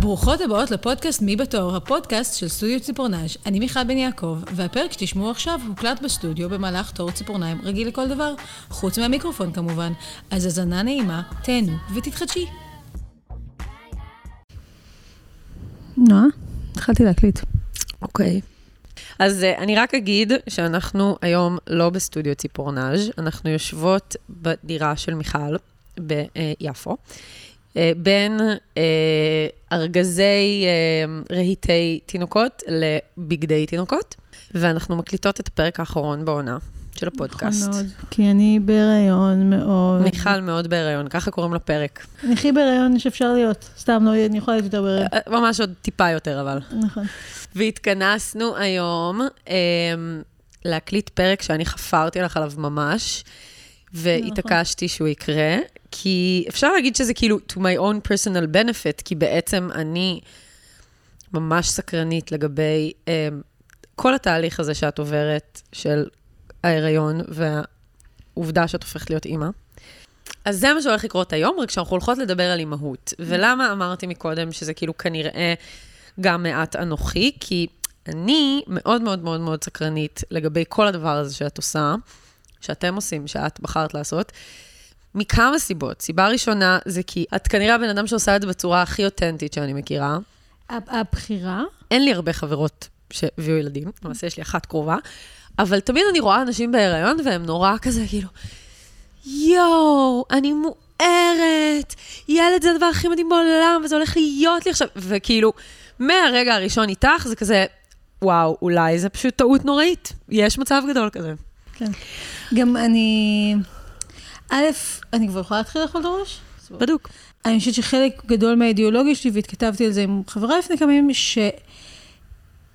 ברוכות הבאות לפודקאסט מי בתור, הפודקאסט של סטודיו ציפורנז'. אני מיכל בן יעקב, והפרק שתשמעו עכשיו הוקלט בסטודיו במהלך תור ציפורניים רגיל לכל דבר, חוץ מהמיקרופון כמובן. אז האזנה נעימה, תהנו ותתחדשי. נועה, התחלתי להקליט. אוקיי. אז uh, אני רק אגיד שאנחנו היום לא בסטודיו ציפורנאז', אנחנו יושבות בדירה של מיכל ביפו, uh, בין uh, ארגזי uh, רהיטי תינוקות לבגדי תינוקות, ואנחנו מקליטות את הפרק האחרון בעונה של הפודקאסט. נכון מאוד, כי אני בהיריון מאוד. מיכל מאוד בהיריון, ככה קוראים לפרק. אני הכי בהיריון שאפשר להיות. סתם, לא, אני יכולה להיות יותר בהיריון. ממש עוד טיפה יותר, אבל. נכון. והתכנסנו היום אה, להקליט פרק שאני חפרתי לך עליו ממש, והתעקשתי שהוא יקרה, כי אפשר להגיד שזה כאילו to my own personal benefit, כי בעצם אני ממש סקרנית לגבי אה, כל התהליך הזה שאת עוברת של ההיריון והעובדה שאת הופכת להיות אימא. אז זה מה שהולך לקרות היום, רק שאנחנו הולכות לדבר על אימהות. ולמה אמרתי מקודם שזה כאילו כנראה... גם מעט אנוכי, כי אני מאוד מאוד מאוד מאוד סקרנית לגבי כל הדבר הזה שאת עושה, שאתם עושים, שאת בחרת לעשות, מכמה סיבות. סיבה ראשונה זה כי את כנראה הבן אדם שעושה את זה בצורה הכי אותנטית שאני מכירה. הבחירה? אין לי הרבה חברות שהביאו ילדים, למעשה יש לי אחת קרובה, אבל תמיד אני רואה אנשים בהיריון והם נורא כזה, כאילו, יואו, אני מוארת, ילד זה הדבר הכי מדהים בעולם, וזה הולך להיות לי עכשיו, וכאילו, מהרגע הראשון איתך זה כזה, וואו, אולי זה פשוט טעות נוראית. יש מצב גדול כזה. כן. גם אני... א', אני כבר יכולה להתחיל לאכול את הראש? בדוק. אני חושבת שחלק גדול מהאידיאולוגיה שלי, והתכתבתי על זה עם חברה לפני כמה ימים,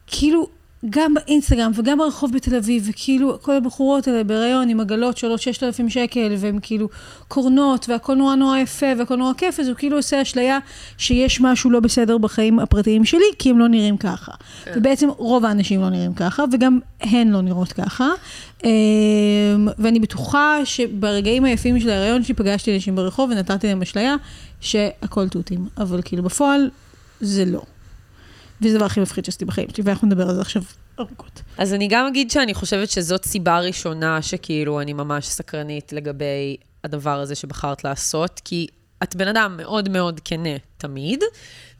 שכאילו גם באינסטגרם וגם ברחוב בתל אביב, וכאילו כל הבחורות האלה בהיריון עם עגלות שעולות 6,000 שקל, והן כאילו קורנות, והכל נורא נורא יפה, והכל נורא כיף, אז הוא כאילו עושה אשליה שיש משהו לא בסדר בחיים הפרטיים שלי, כי הם לא נראים ככה. כן. ובעצם רוב האנשים לא נראים ככה, וגם הן לא נראות ככה. אמ, ואני בטוחה שברגעים היפים של ההיריון שלי פגשתי אנשים ברחוב ונתתי להם אשליה שהכל תותים, אבל כאילו בפועל זה לא. וזה הדבר הכי מפחיד שעשיתי בחיים שלי, ואנחנו נדבר על זה עכשיו ארוכות. אז אני גם אגיד שאני חושבת שזאת סיבה ראשונה שכאילו אני ממש סקרנית לגבי הדבר הזה שבחרת לעשות, כי את בן אדם מאוד מאוד כנה תמיד,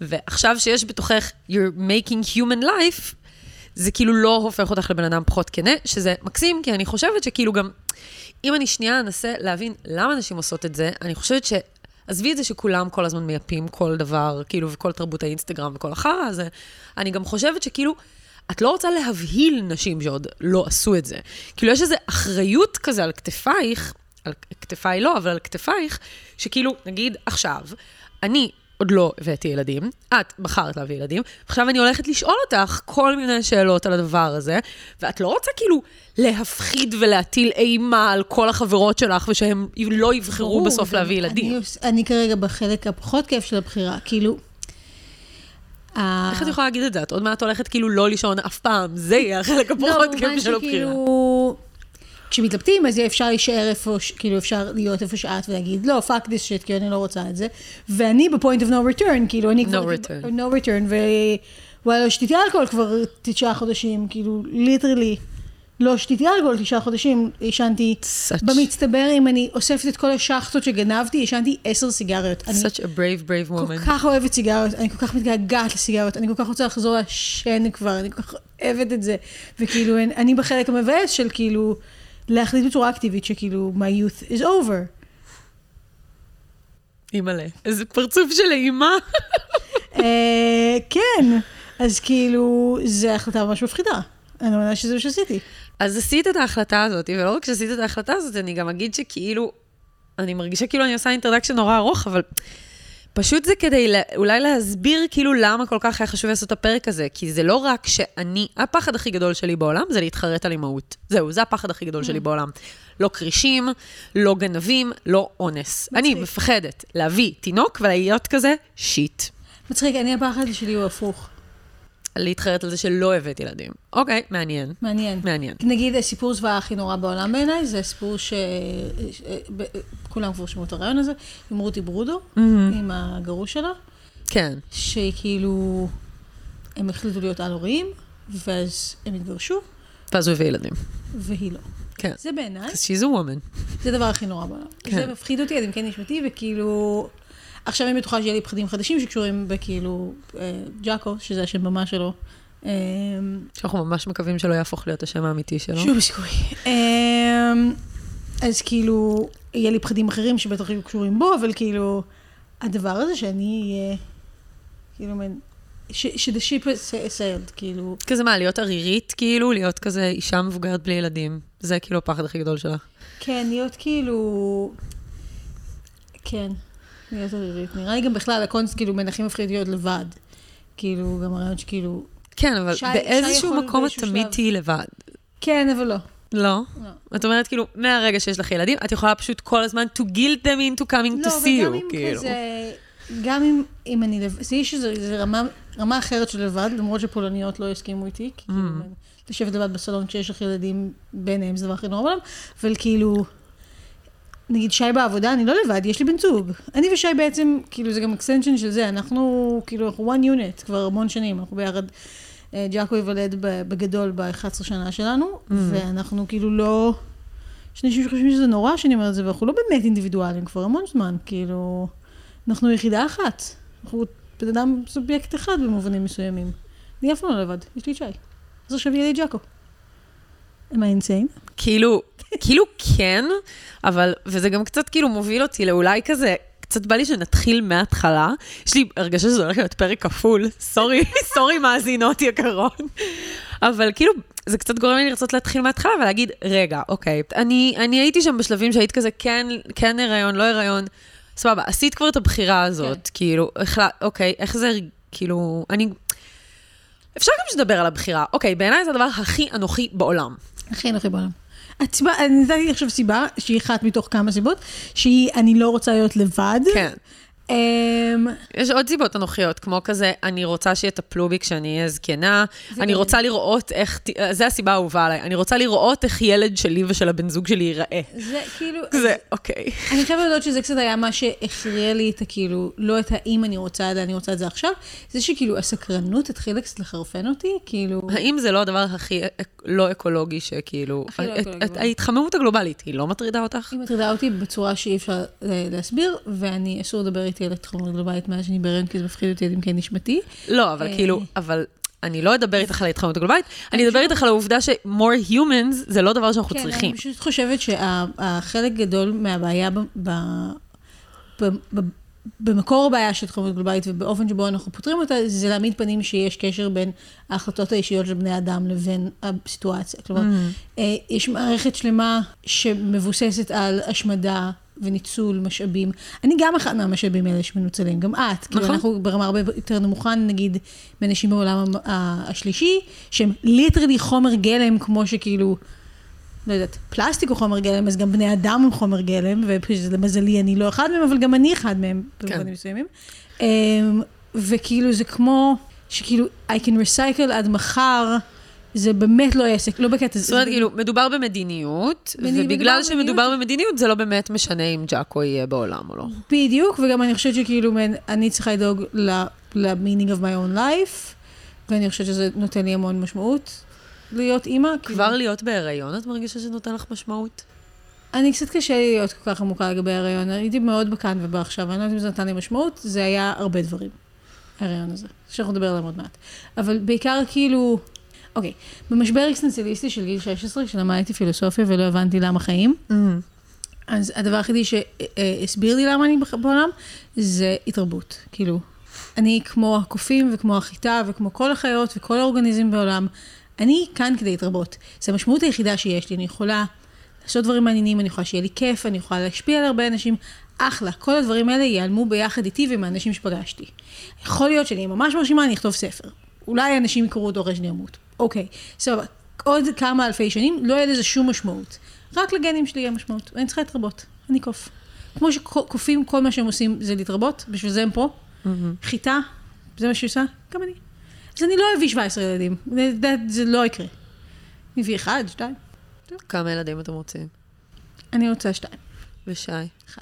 ועכשיו שיש בתוכך you're making human life, זה כאילו לא הופך אותך לבן אדם פחות כנה, שזה מקסים, כי אני חושבת שכאילו גם, אם אני שנייה אנסה להבין למה נשים עושות את זה, אני חושבת ש... עזבי את זה שכולם כל הזמן מייפים כל דבר, כאילו, וכל תרבות האינסטגרם וכל החרא הזה, אני גם חושבת שכאילו, את לא רוצה להבהיל נשים שעוד לא עשו את זה. כאילו, יש איזו אחריות כזה על כתפייך, על כתפיי לא, אבל על כתפייך, שכאילו, נגיד עכשיו, אני עוד לא הבאתי ילדים, את בחרת להביא ילדים, עכשיו אני הולכת לשאול אותך כל מיני שאלות על הדבר הזה, ואת לא רוצה כאילו להפחיד ולהטיל אימה על כל החברות שלך, ושהם לא יבחרו ברור, בסוף להביא ילדים. אני, אני כרגע בחלק הפחות כיף של הבחירה, כאילו... איך את יכולה להגיד את זה? את עוד מעט הולכת כאילו לא לישון אף פעם, זה יהיה החלק הפחות לא, כיף של הבחירה. כשמתלבטים, אז אפשר להישאר איפה, כאילו אפשר להיות איפה שאת ולהגיד, לא, fuck this shit, כי אני לא רוצה את זה. ואני ב point of no return, כאילו, אני no כבר... return. no return, וואלה, שתיתי אלכוהול כבר תשעה חודשים, כאילו, literally. לא שתיתי אלכוהול תשעה חודשים, עישנתי Such... במצטבר, אם אני אוספת את כל השחטות שגנבתי, עישנתי עשר סיגריות. Such a brave, brave woman. כל כך אוהבת סיגריות, אני כל כך מתגעגעת לסיגריות, אני כל כך רוצה לחזור לעשן כבר, אני כל כך אוהבת את זה. וכאילו, אני בחלק המבאס של כאילו... להחליט בצורה אקטיבית שכאילו, my youth is over. אימא'לה, איזה פרצוף של אימה. אה, כן, אז כאילו, זו החלטה ממש מפחידה. אני מאמינה שזה מה שעשיתי. אז עשית את ההחלטה הזאת, ולא רק שעשית את ההחלטה הזאת, אני גם אגיד שכאילו, אני מרגישה כאילו אני עושה אינטרדקשן נורא ארוך, אבל פשוט זה כדי לה, אולי להסביר כאילו למה כל כך היה חשוב לעשות את הפרק הזה, כי זה לא רק שאני, הפחד הכי גדול שלי בעולם זה להתחרט על אימהות. זהו, זה הפחד הכי גדול שלי mm. בעולם. לא כרישים, לא גנבים, לא אונס. מצחיק. אני מפחדת להביא תינוק ולהיות כזה שיט. מצחיק, אני הפחד שלי הוא הפוך. להתחרט על זה שלא הבאת ילדים. אוקיי, מעניין. מעניין. מעניין. נגיד, הסיפור זוועה הכי נורא בעולם בעיניי, זה הסיפור שכולם כבר שמעו את הרעיון הזה, עם רותי ברודו, mm-hmm. עם הגרוש שלה. כן. שכאילו, הם החליטו להיות על-הוריים, ואז הם התגרשו, ואז הוא הביא ילדים. והיא לא. כן. זה בעיניי, Because she's a woman. זה הדבר הכי נורא בעולם. כן. זה מפחיד אותי, אני כן נשמתי, וכאילו... עכשיו אני בטוחה שיהיה לי פחדים חדשים שקשורים בכאילו אה, ג'אקו, שזה השם במה שלו. אה, שאנחנו ממש מקווים שלא יהפוך להיות השם האמיתי שלו. שום סיכוי. אה, אז כאילו, יהיה לי פחדים אחרים שבטח יהיו קשורים בו, אבל כאילו, הדבר הזה שאני אהיה, כאילו, מין, ש- the ship has sailed, כאילו, כזה מה, להיות ערירית, כאילו? להיות כזה אישה מבוגרת בלי ילדים. זה כאילו הפחד הכי גדול שלה. כן, להיות כאילו... כן, להיות ערירית. נראה לי גם בכלל, הקונסט כאילו בין הכי מפחיד להיות לבד. כאילו, גם הרעיון שכאילו... כן, אבל שי- באיזשהו שי מקום את תמיד. תהיי לבד. כן, אבל לא. לא? לא. את אומרת, כאילו, מהרגע שיש לך ילדים, את יכולה פשוט כל הזמן to guilt them into coming to לא, see וגם you, אם כאילו. כזה... גם אם, אם אני לבד, זה יש איזו איזו רמה, רמה אחרת של לבד, למרות שפולניות לא יסכימו איתי, כי כאילו, Mm. לשבת לבד בסלון כשיש לך ילדים ביניהם זה הדבר הכי נורא בעולם, אבל כאילו, נגיד שי בעבודה, אני לא לבד, יש לי בן זוג. אני ושי בעצם, כאילו זה גם extension של זה, אנחנו כאילו, אנחנו one unit כבר המון שנים, אנחנו ביחד, ג'אקו ייוולד ב- בגדול ב-11 שנה שלנו, Mm. ואנחנו כאילו לא... יש אנשים שחושבים שזה נורא שאני אומרת את זה, ואנחנו לא באמת אינדיבידואלים כבר המון זמן, כאילו, אנחנו יחידה אחת. אנחנו בן אדם סובייקט אחד במובנים מסוימים. אני אף פעם לא לבד, יש לי את שי. אז עכשיו יהיה לי ג'אקו. am I insane? כאילו, כאילו כן, אבל, וזה גם קצת כאילו מוביל אותי לאולי כזה, קצת בא לי שנתחיל מההתחלה. יש לי הרגשה שזה הולך להיות פרק כפול, סורי, סורי מאזינות יקרות. אבל כאילו, זה קצת גורם לי לרצות להתחיל מההתחלה ולהגיד, רגע, אוקיי, אני, אני הייתי שם בשלבים שהיית כזה, כן, כן הריון, לא הריון, סבבה, עשית כבר את הבחירה הזאת, כן. כאילו, החלט, אוקיי, איך זה, כאילו, אני... אפשר גם שתדבר על הבחירה. אוקיי, בעיניי זה הדבר הכי אנוכי בעולם. הכי אנוכי בעולם. הסיבה, אני נתתי עכשיו סיבה, שהיא אחת מתוך כמה סיבות, שהיא, אני לא רוצה להיות לבד. כן. אמ, יש עוד סיבות אנוכיות, כמו כזה, אני רוצה שיטפלו בי כשאני אהיה זקנה, אני גם- רוצה לראות איך, זה הסיבה האהובה עליי, אני רוצה לראות איך ילד שלי ושל הבן זוג שלי ייראה. זה כאילו... זה, אוקיי. אני חייבת להודות שזה קצת היה מה שהכריע לי את הכאילו, לא את האם אני רוצה את זה, אני רוצה את זה עכשיו, זה שכאילו הסקרנות התחילה קצת לחרפן אותי, כאילו... האם זה לא הדבר הכי לא אקולוגי שכאילו... הכי לא אקולוגי. ההתחממות הגלובלית, היא לא מטרידה אותך? היא מטרידה אותי בצורה שאי אפשר אה, להסביר, ואני, אסור לדבר איתי על התחממות גלובלית מאז שאני בהריון, כי זה מפחיד אותי עד עמקי נשמתי. לא, אבל אה. כאילו, אבל... אני לא אדבר איתך על ההתחממות הגלובלית, אני אדבר איתך על העובדה ש-more humans זה לא דבר שאנחנו כן, צריכים. אני פשוט חושבת שהחלק גדול מהבעיה במקור הבעיה של התחממות גלובלית ובאופן שבו אנחנו פותרים אותה, זה להעמיד פנים שיש קשר בין ההחלטות האישיות של בני אדם לבין הסיטואציה. כלומר, Mm. אה, יש מערכת שלמה שמבוססת על השמדה וניצול משאבים. אני גם אחד מהמשאבים האלה שמנוצלים, גם את. כאילו, נכון. אנחנו ברמה הרבה יותר נמוכה, נגיד, מאנשים בעולם השלישי, שהם literally חומר גלם, כמו שכאילו... לא יודעת, פלסטיק הוא חומר גלם, אז גם בני אדם הם חומר גלם, ולמזלי אני לא אחד מהם, אבל גם אני אחד מהם, במובנים מסוימים. אמ, וכאילו זה כמו, שכאילו, I can recycle עד מחר, זה באמת לא עסק, לא בקטע, זאת אומרת, כאילו, מדובר במדיניות, ובגלל. שמדובר במדיניות, זה לא באמת משנה אם ג'אקו יהיה בעולם או לא. בדיוק, וגם אני חושבת שכאילו, אני צריכה לדאוג ל-meaning of my own life, ואני חושבת שזה נותן לי המון משמעות להיות אימא. כבר כאילו, להיות בהיריון, את מרגישה שזה נותן לך משמעות? אני קצת קשה לי להיות כל כך עמוקה לגבי ההיריון, הייתי מאוד בכאן ובעכשיו, אני לא יודעת אם זה נתן לי משמעות, זה היה הרבה דברים, ההיריון הזה, שאנחנו נדבר עליהם עוד מעט. אבל בעיקר כאילו, אוקיי, במשבר אקסטנציאליסטי של גיל 16, כשלמדתי פילוסופיה ולא הבנתי למה חיים, אז הדבר היחידי שהסביר לי למה אני בעולם, זה התרבות. כאילו, אני כמו הקופים וכמו החיטה וכמו כל החיות וכל האורגניזם בעולם, אני כאן כדי להתרבות. זו המשמעות היחידה שיש לי, אני יכולה לעשות דברים מעניינים, אני יכולה שיהיה לי כיף, אני יכולה להשפיע על הרבה אנשים, אחלה. כל הדברים האלה ייעלמו ביחד איתי ועם האנשים שפגשתי. יכול להיות שאני ממש מרשימה, אני אכתוב ספר. אולי אנשים יקראו אותו אחרי שאני אמות. אוקיי, סבבה. עוד כמה אלפי שנים, לא יהיה לזה שום משמעות. רק לגנים שלי יהיה משמעות, ואני צריכה להתרבות. אני קוף. כמו שקופים, כל מה שהם עושים זה להתרבות, בשביל זה הם פה. חיטה, זה מה שהיא עושה, גם אני. אז אני לא אביא 17 ילדים, זה, לא יקרה. אני אביא אחד, שתיים. כמה ילדים אתם רוצים? אני רוצה שתיים. ושי? אחד.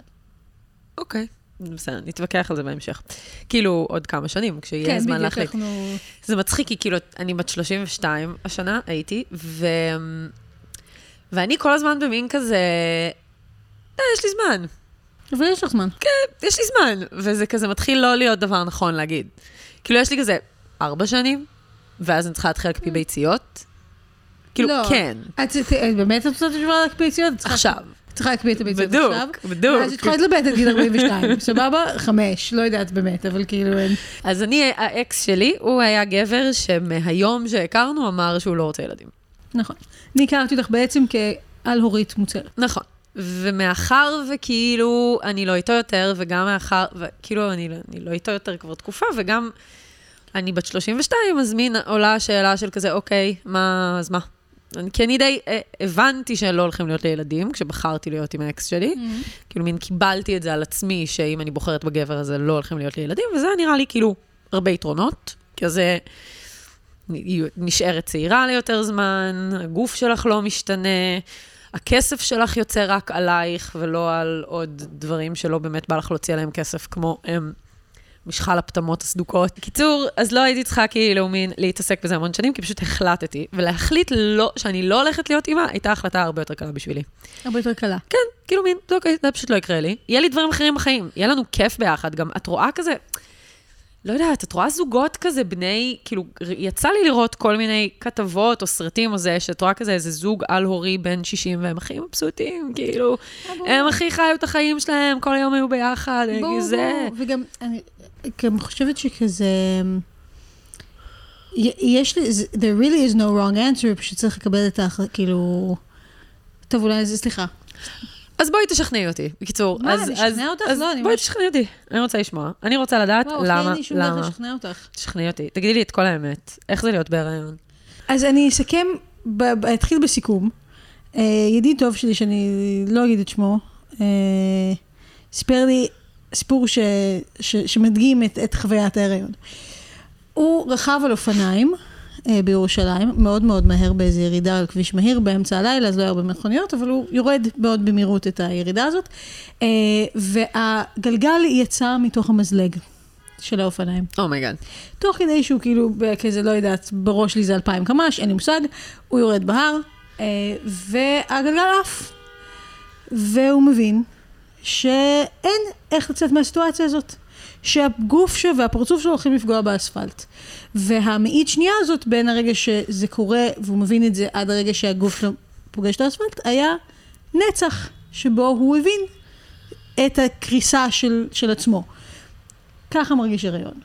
אוקיי. בסדר, נתווכח על זה בהמשך. כאילו, עוד כמה שנים, כשיהיה כן, זמן בדיוק, להחליט. אנחנו... זה מצחיק, כי כאילו, אני בת 32 השנה, הייתי, ו... ואני כל הזמן במין כזה, אה, יש לי זמן. אבל יש לך זמן. כן, יש לי זמן. וזה כזה מתחיל לא להיות דבר נכון להגיד. כאילו, יש לי כזה ארבע שנים, ואז אני צריכה להתחיל להקפיא ביציות. כאילו, לא. כן, את את- את באמת רוצה תשובה להקפיא ביציות? עכשיו. צריכה להקפיא את הביציות בדוק, עכשיו. בדוק. ואז את יכולה להתלבט עד גיל 42, סבבה? חמש, לא יודעת באמת, אבל כאילו אין... אז אני, האקס שלי, הוא היה גבר שמהיום שהכרנו אמר שהוא לא רוצה ילדים. נכון. אני הכרתי אותך בעצם כעל-הורית מוצהרת. נכון. ומאחר וכאילו אני לא איתו יותר, וגם מאחר, וכאילו אני, אני לא איתו יותר כבר תקופה, וגם אני בת 32, אז מין עולה השאלה של כזה, אוקיי, מה, אז מה? כי אני די אה, הבנתי שלא הולכים להיות לי ילדים, כשבחרתי להיות עם האקס שלי. כאילו, מין קיבלתי את זה על עצמי, שאם אני בוחרת בגבר הזה, לא הולכים להיות לי ילדים, וזה נראה לי כאילו הרבה יתרונות, כי זה נשארת צעירה ליותר זמן, הגוף שלך לא משתנה, הכסף שלך יוצא רק עלייך, ולא על עוד דברים שלא באמת בא לך להוציא עליהם כסף, כמו הם, משחל הפטמות הסדוקות. קיצור, אז לא הייתי צריכה כאילו מין להתעסק בזה המון שנים, כי פשוט החלטתי, ולהחליט לא, שאני לא הולכת להיות אימא, הייתה החלטה הרבה יותר קלה בשבילי. הרבה יותר קלה. כן, כאילו מין, זה אוקיי, זה פשוט לא יקרה לי. יהיה לי דברים אחרים בחיים, יהיה לנו כיף ביחד. גם את רואה כזה, לא יודעת, את רואה זוגות כזה בני, כאילו, יצא לי לראות כל מיני כתבות או סרטים או זה, שאת רואה כזה איזה זוג על-הורי בן 60 והם הכי מבסוטים, כאילו, הם הכי חיו את החיים שלהם, כל היום היו ביחד, ברור, זה... וגם, אני גם חושבת שכזה... יש לי, there really is no wrong answer, פשוט צריך לקבל את ההחלטה, כאילו... טוב, אולי זה, סליחה. אז בואי תשכנעי אותי. בקיצור, מה, אז... אני אשכנע אז- אותך? אז לא, אני בואי תשכנעי אותי. אני רוצה לשמוע. אני רוצה לדעת וואו, אחי, למה, אין לי שום דרך למה. לשכנע אותך. תשכנעי אותי. תגידי לי את כל האמת. איך זה להיות בהיריון? אז אני אסכם, ב- ב- אתחיל בסיכום. אה, ידיד טוב שלי, שאני לא אגיד את שמו, אה, סיפר לי סיפור ש, ש, שמדגים את, את חוויית ההיריון. הוא רכב על אופניים אה, בירושלים, מאוד מאוד מהר באיזו ירידה על כביש מהיר באמצע הלילה, אז לא היה הרבה מכוניות, אבל הוא יורד מאוד במהירות את הירידה הזאת, אה, והגלגל יצא מתוך המזלג של האופניים. oh my god. תוך כדי שהוא כאילו כזה, לא יודעת, בראש שלי זה אלפיים קמ"ש, אין לי מושג, הוא יורד בהר, אה, והגלגל עף. והוא מבין שאין איך לצאת מהסיטואציה הזאת. שהגוף שלו והפרצוף שלו הולכים לפגוע באספלט. והמאית שנייה הזאת, בין הרגע שזה קורה, והוא מבין את זה, עד הרגע שהגוף שלו פוגש את האספלט, היה נצח, שבו הוא הבין את הקריסה של, של עצמו. ככה מרגיש הריון.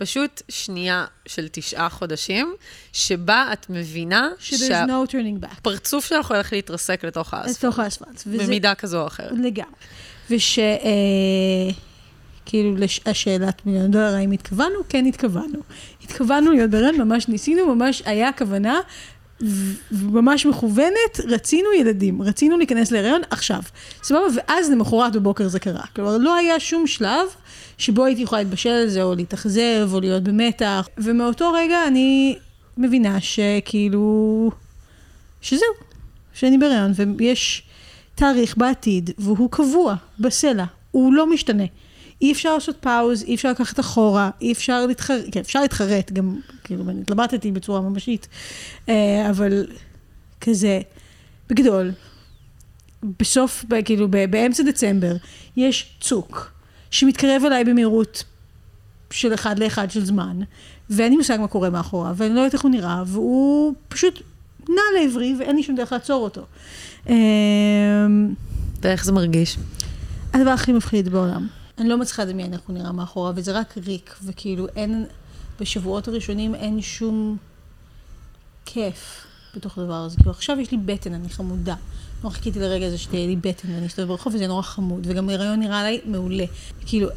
פשוט שנייה של תשעה חודשים, שבה את מבינה ש-there's no. שהפרצוף שלך הולך להתרסק לתוך האספלט, לתוך האספלט. וזה- במידה כזו או אחרת. לגמרי. וש... אה, כאילו, לש... השאלת מיליון דולר, האם התכוונו? כן התכוונו. התכוונו להיות בהיריון, ממש ניסינו, ממש היה כוונה, וממש מכוונת, רצינו ילדים, רצינו להיכנס להיריון עכשיו. סבבה? ואז למחרת בבוקר זה קרה. כלומר, לא היה שום שלב שבו הייתי יכולה להתבשל על זה, או להתאכזב, או להיות במתח. ומאותו רגע אני מבינה שכאילו... שזהו, שאני בהיריון, ויש תאריך בעתיד, והוא קבוע, בסלע, הוא לא משתנה. אי אפשר לעשות פאוז, אי אפשר לקחת אחורה, אי אפשר להתחרט, כן, אפשר להתחרט, גם, כאילו, אני התלבטתי בצורה ממשית, אה, אבל כזה, בגדול, בסוף, כאילו, באמצע דצמבר, יש צוק שמתקרב אליי במהירות של אחד לאחד של זמן, ואין לי מושג מה קורה מאחוריו, ואני לא יודעת איך הוא נראה, והוא פשוט נע לעברי, ואין לי שום דרך לעצור אותו. אמ, ואיך זה מרגיש? הדבר הכי מפחיד בעולם. אני לא מצליחה לדמיין איך הוא נראה מאחוריו, וזה רק ריק, וכאילו אין, בשבועות הראשונים אין שום כיף בתוך הדבר הזה. כאילו עכשיו יש לי בטן, אני חמודה. נורא חיכיתי לרגע הזה שתהיה לי בטן ואני אסתובב ברחוב, וזה נורא חמוד, וגם הריון נראה לי מעולה. כאילו,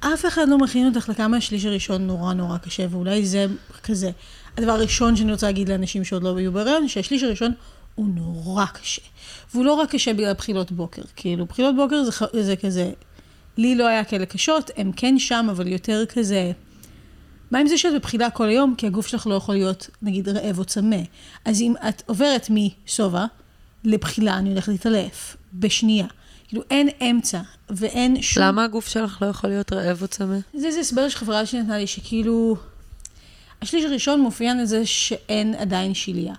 אף אחד לא מכין אותך לכמה השליש הראשון נורא נורא קשה, ואולי זה כזה. הדבר הראשון שאני רוצה להגיד לאנשים שעוד לא היו בהריון, שהשליש הראשון הוא נורא קשה. והוא לא רק קשה בגלל בחילות בוקר, כאילו, בחילות בוקר זה, זה כזה, לי לא היה כאלה קשות, הם כן שם, אבל יותר כזה... מה אם זה שאת בבחילה כל היום, כי הגוף שלך לא יכול להיות, נגיד, רעב או צמא. אז אם את עוברת משובע לבחילה, אני הולכת להתעלף, בשנייה. כאילו, אין אמצע, ואין שום... למה הגוף שלך לא יכול להיות רעב או צמא? זה זה הסבר שחברה שלי נתנה לי, שכאילו... השליש הראשון מאופיין לזה שאין עדיין שלייה.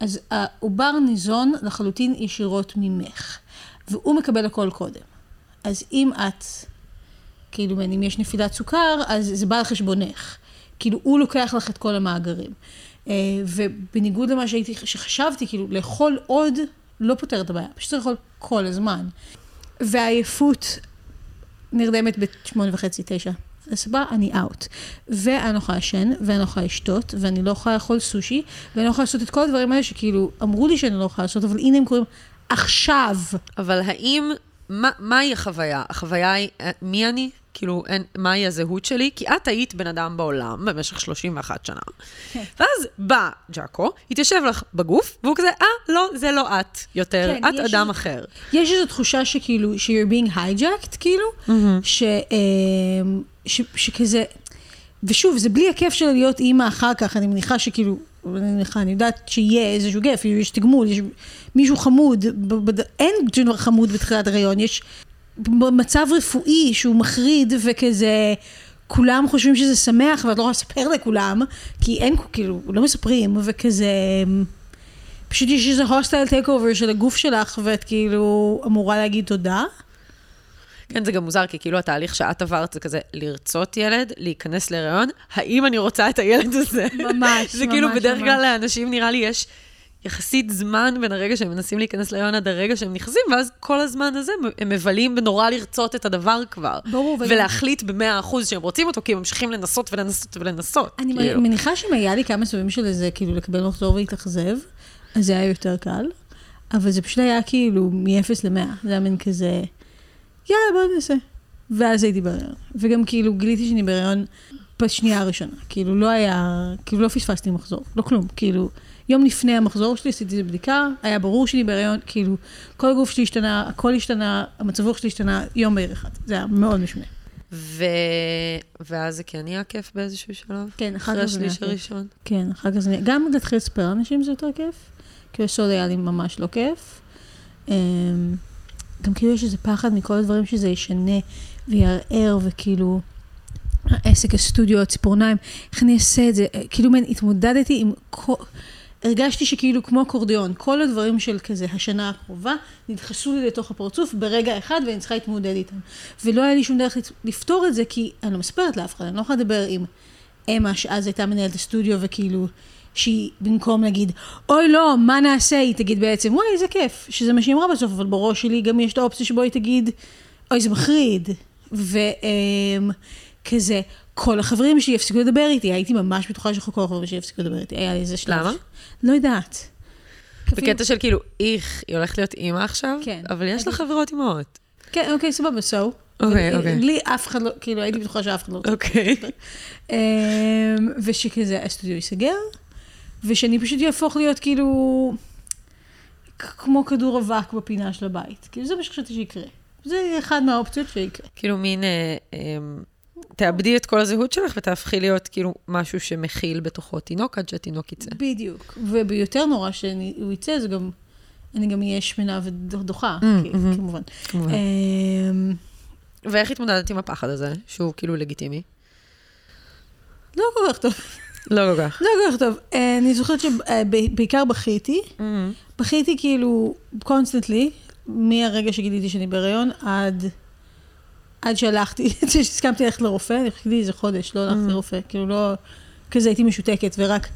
אז העובר ניזון לחלוטין ישירות ממך, והוא מקבל הכל קודם. אז אם את, כאילו, אם יש נפילת סוכר, אז זה בא על חשבונך. כאילו, הוא לוקח לך את כל המאגרים. אה, ובניגוד למה שהייתי, שחשבתי, כאילו, לאכול עוד לא פותר את הבעיה, פשוט צריך לאכול כל הזמן. והעייפות נרדמת בשמונה וחצי, תשע. אז בא, אני אאוט. ואני לא יכולה לשן, ואני לא יכולה לשתות, ואני לא יכולה לאכול סושי, ואני לא יכולה לעשות את כל הדברים האלה שכאילו, אמרו לי שאני לא יכולה לעשות, אבל הנה הם קוראים עכשיו. אבל האם, מה, מהי החוויה? החוויה היא, אה, מי אני? כאילו, אין, מהי הזהות שלי? כי את היית בן אדם בעולם במשך 31 שנה. כן. ואז בא ג'אקו, התיישב לך בגוף, והוא כזה, אה, לא, זה לא את יותר, כן, את אדם איזה- אחר. יש איזו תחושה שכאילו, ש-you're being hijacked, כאילו, ש, אמ, ש, שכזה, ושוב, זה בלי הכיף של להיות אימא אחר כך, אני מניחה שכאילו, אני מניחה, אני יודעת שיהיה איזשהו כיף, יש תגמול, יש מישהו חמוד, ב- ב- אין חמוד בתחילת הריון, יש מצב רפואי שהוא מחריד וכזה... כולם חושבים שזה שמח, ואת לא יכולה לספר לכולם, כי אין, כאילו, לא מספרים, וכזה... פשוט יש איזה hostile takeover של הגוף שלך, ואת כאילו אמורה להגיד תודה. כן, זה גם מוזר, כי כאילו התהליך שאת עברת זה כזה לרצות ילד, להיכנס להיריון, האם אני רוצה את הילד הזה? ממש, זה כאילו ממש, בדרך ממש. כלל לאנשים נראה לי יש יחסית זמן בין הרגע שהם מנסים להיכנס להיריון עד הרגע שהם נכנסים, ואז כל הזמן הזה הם מבלים בנורא לרצות את הדבר כבר. ברור, ולהחליט במאה אחוז שהם רוצים אותו, כי הם ממשיכים לנסות ולנסות ולנסות. אני כאילו. מניחה שאם היה לי כמה סבבים של איזה, כאילו, לקבל מחזור ולהתאכזב, אז זה היה יותר קל. אבל זה פשוט היה כאילו מ-0 ל-100. זה היה מין כזה, יאללה, בוא נעשה. ואז הייתי בהריון. וגם כאילו גיליתי שאני בהריון בשנייה הראשונה. כאילו לא היה, כאילו לא פספסתי מחזור, לא כלום. כאילו, יום לפני המחזור שלי עשיתי בדיקה, היה ברור שאני בהריון, כאילו, כל הגוף שלי השתנה, הכל השתנה, המצב רוח שלי השתנה יום בהיר אחד. זה היה מאוד משונה. ו... ואז זה כן נהיה כיף באיזשהו שלב? כן, אחר אחרי כך זה נהיה השליש כיף. הראשון. כן, אחר כך זה... גם להתחיל לספר לאנשים זה יותר כיף, כי בסוד היה לי ממש לא כיף. אמ, גם כאילו יש איזה פחד מכל הדברים שזה ישנה ויערער, וכאילו, העסק, הסטודיו, הציפורניים, איך אני אעשה את זה? כאילו, מן, התמודדתי עם כל... הרגשתי שכאילו כמו אקורדיון, כל הדברים של כזה השנה הקרובה נדחסו לי לתוך הפרצוף ברגע אחד ואני צריכה להתמודד איתם. ולא היה לי שום דרך לפתור את זה כי אני לא מספרת לאף אחד, אני לא יכולה לדבר עם אמה שאז הייתה מנהלת הסטודיו וכאילו שהיא במקום להגיד אוי לא, מה נעשה? היא תגיד בעצם וואי איזה כיף, שזה מה שהיא אמרה בסוף, אבל בראש שלי גם יש את האופציה שבו היא תגיד אוי זה מחריד. וכזה, כל החברים שלי יפסיקו לדבר איתי, הייתי ממש בטוחה שכל החברים שלי יפסיקו לדבר איתי, היה לי איזה שלב. למה? לא יודעת. בקטע של כאילו, איך, היא הולכת להיות אימא עכשיו, כן. אבל יש לה חברות אימהות. כן, אוקיי, סבבה, so. אוקיי, אוקיי. לי אף אחד לא, כאילו, הייתי בטוחה שאף אחד לא רוצה. אוקיי. אמ, ושכזה הסטודיו ייסגר, ושאני פשוט יהפוך להיות כאילו, כמו כדור אבק בפינה של הבית. כאילו, זה מה שחשבתי שיקרה. זה אחד מהאופציות שיקרה. כאילו מין, אה, אה, תאבדי את כל הזהות שלך ותהפכי להיות כאילו משהו שמכיל בתוכו תינוק עד שהתינוק יצא. בדיוק. וביותר נורא שהוא יצא, זה גם, אני גם אהיה שמנה ודוחה, Mm, כי- mhm. כמובן. כמובן. אמ, ואיך התמודדת עם הפחד הזה, שהוא כאילו לגיטימי? לא כל כך טוב. לא כל כך. לא כל כך טוב. אה, אני זוכרת שבעיקר בכיתי. בכיתי כאילו constantly, מהרגע שגיליתי שאני בהיריון עד, עד שהלכתי, שהסכמתי ללכת לרופא, אני חיכיתי איזה חודש, לא הלכתי לרופא, כאילו לא, כזה הייתי משותקת ורק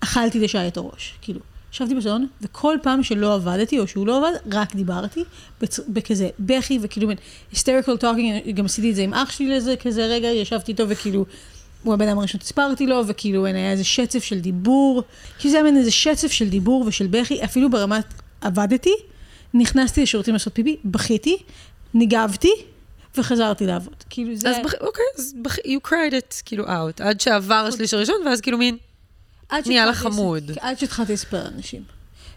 אכלתי לשי את הראש, כאילו. ישבתי בסלון, וכל פעם שלא עבדתי, או שהוא לא עבד, רק דיברתי, בצ... בכזה בכי, וכאילו מין hysterical talking, גם עשיתי את זה עם אח שלי לזה, כזה רגע, ישבתי איתו, וכאילו, הוא הבן אדם הראשון שסיפרתי לו, וכאילו היה איזה שצף של דיבור, כאילו זה היה מין איזה שצף של דיבור ושל בכי, אפילו ברמת עבדתי, נכנסתי לשירותים לעשות פיפי, בכיתי, ניגבתי, וחזרתי לעבוד. כאילו זה... אז בח- אוקיי, אז בח- you cried it, כאילו out, עד שעבר השליש הראשון, ואז כאילו מין, נהיה לך חמוד. עד שהתחלתי לספר לאנשים.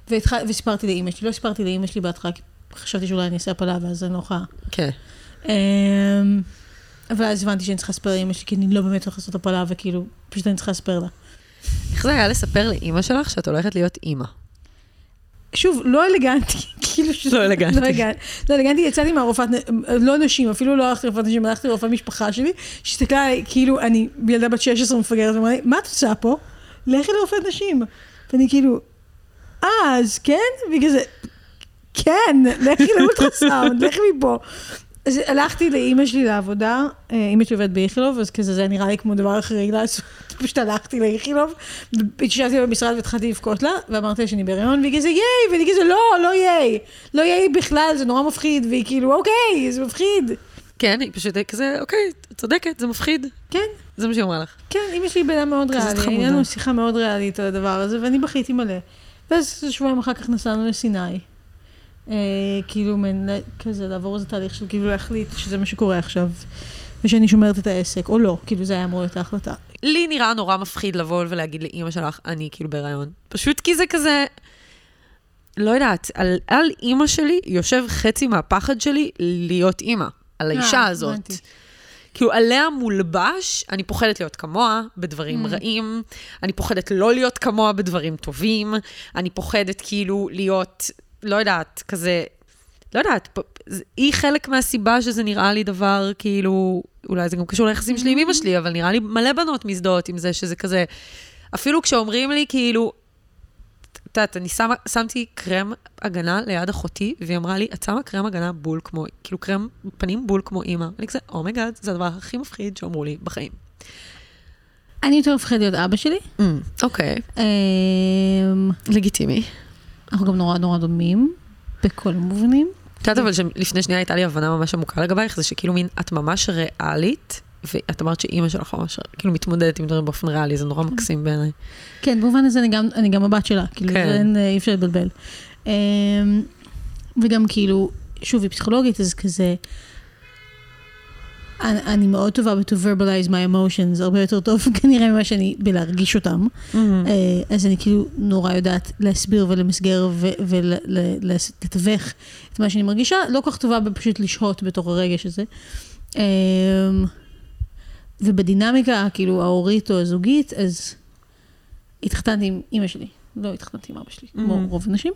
והתח... וסיפרתי לאימא שלי, לא סיפרתי לאימא שלי בהתחלה, כי חשבתי שאולי אני אעשה הפלה, ואז אני לא יכולה. כן. אמ, אבל אז הבנתי שאני צריכה לספר לאימא שלי, כי אני לא באמת הולכת לעשות הפלה, וכאילו, פשוט אני צריכה לספר לה. איך זה היה לספר לאימא שלך שאת הולכת להיות אימא? שוב, לא אלגנטי, כאילו... ש- לא אלגנטי. לא אלגנטי. לא אלגנטי, יצאתי מהרופאת, לא נשים, אפילו לא הלכתי לרופאת נשים, הלכתי לרופאת משפחה שלי, שהסתכלה עליי, כאילו, אני ילדה בת 16 מפגרת, ואמרה לי, מה את עושה פה? לכי לרופאת נשים. ואני כאילו, אה, אז כן? בגלל זה, כן, לכי לאולטרסאונד, לכי מפה. אז הלכתי לאימא שלי לעבודה, אה, אימא שלי עובדת באיכילוב, אז כזה זה נראה לי כמו דבר אחראי לעשות, פשוט הלכתי לאיכילוב, התיישבתי במשרד והתחלתי לבכות לה, ואמרתי לה שאני בהריון, והיא כזה ייי, ואני כזה לא, לא ייי, לא ייי בכלל, זה נורא מפחיד, והיא כאילו אוקיי, זה מפחיד. כן, היא פשוט כזה, אוקיי, את צודקת, זה מפחיד. כן, זה מה שהיא אמרה לך. כן, אימא שלי בן מאוד ריאלי. היה לנו שיחה מאוד ריאלית על הדבר הזה, ואני בכיתי מלא. ואז שבועיים אחר כך נסענו לסיני. אה, כאילו, מין, כזה, לעבור איזה תהליך של כאילו להחליט שזה מה שקורה עכשיו, ושאני שומרת את העסק, או לא, כאילו זה היה אמור להיות ההחלטה. לי נראה נורא מפחיד לבוא ולהגיד לאימא שלך, אני כאילו בהיריון. פשוט כי זה כזה, לא יודעת, על, על אימא שלי יושב חצי מהפחד שלי להיות אימא, על האישה אה, הזאת. הבנתי. כאילו, עליה מולבש, אני פוחדת להיות כמוה בדברים Mm. רעים, אני פוחדת לא להיות כמוה בדברים טובים, אני פוחדת כאילו להיות, לא יודעת, כזה, לא יודעת, פ- היא חלק מהסיבה שזה נראה לי דבר, כאילו, אולי זה גם קשור ליחסים שלי עם אמא שלי, אבל נראה לי מלא בנות מזדהות עם זה שזה כזה, אפילו כשאומרים לי, כאילו, את יודעת, אני שמה, שמתי קרם הגנה ליד אחותי, והיא אמרה לי, את שמה קרם הגנה בול כמו, כאילו קרם פנים בול כמו אימא. אני כזה, oh my god, זה הדבר הכי מפחיד שאמרו לי בחיים. אני יותר מפחד להיות אבא שלי. אוקיי, אמ, לגיטימי. אנחנו גם נורא נורא דומים, בכל המובנים. את יודעת אבל שלפני שנייה הייתה לי הבנה ממש עמוקה לגבייך, זה שכאילו מין, את ממש ריאלית, ואת אמרת שאימא שלך ממש כאילו מתמודדת עם דברים באופן ריאלי, זה נורא מקסים בעיניי. כן, במובן הזה אני גם, אני גם הבת שלה, כאילו, כן. זה אין, אי אפשר לבלבל. אמ, וגם כאילו, שוב, היא פסיכולוגית, אז כזה, אני, אני מאוד טובה ב-to verbalize my emotions, הרבה יותר טוב כנראה ממה שאני בלהרגיש אותם. אה, אז אני כאילו נורא יודעת להסביר ולמסגר ולתווך את מה שאני מרגישה, לא כל כך טובה בפשוט לשהות בתוך הרגש הזה. אמ, ובדינמיקה, כאילו, ההורית או הזוגית, אז התחתנתי עם אימא שלי, לא התחתנתי עם אבא שלי, כמו Mhm. רוב הנשים.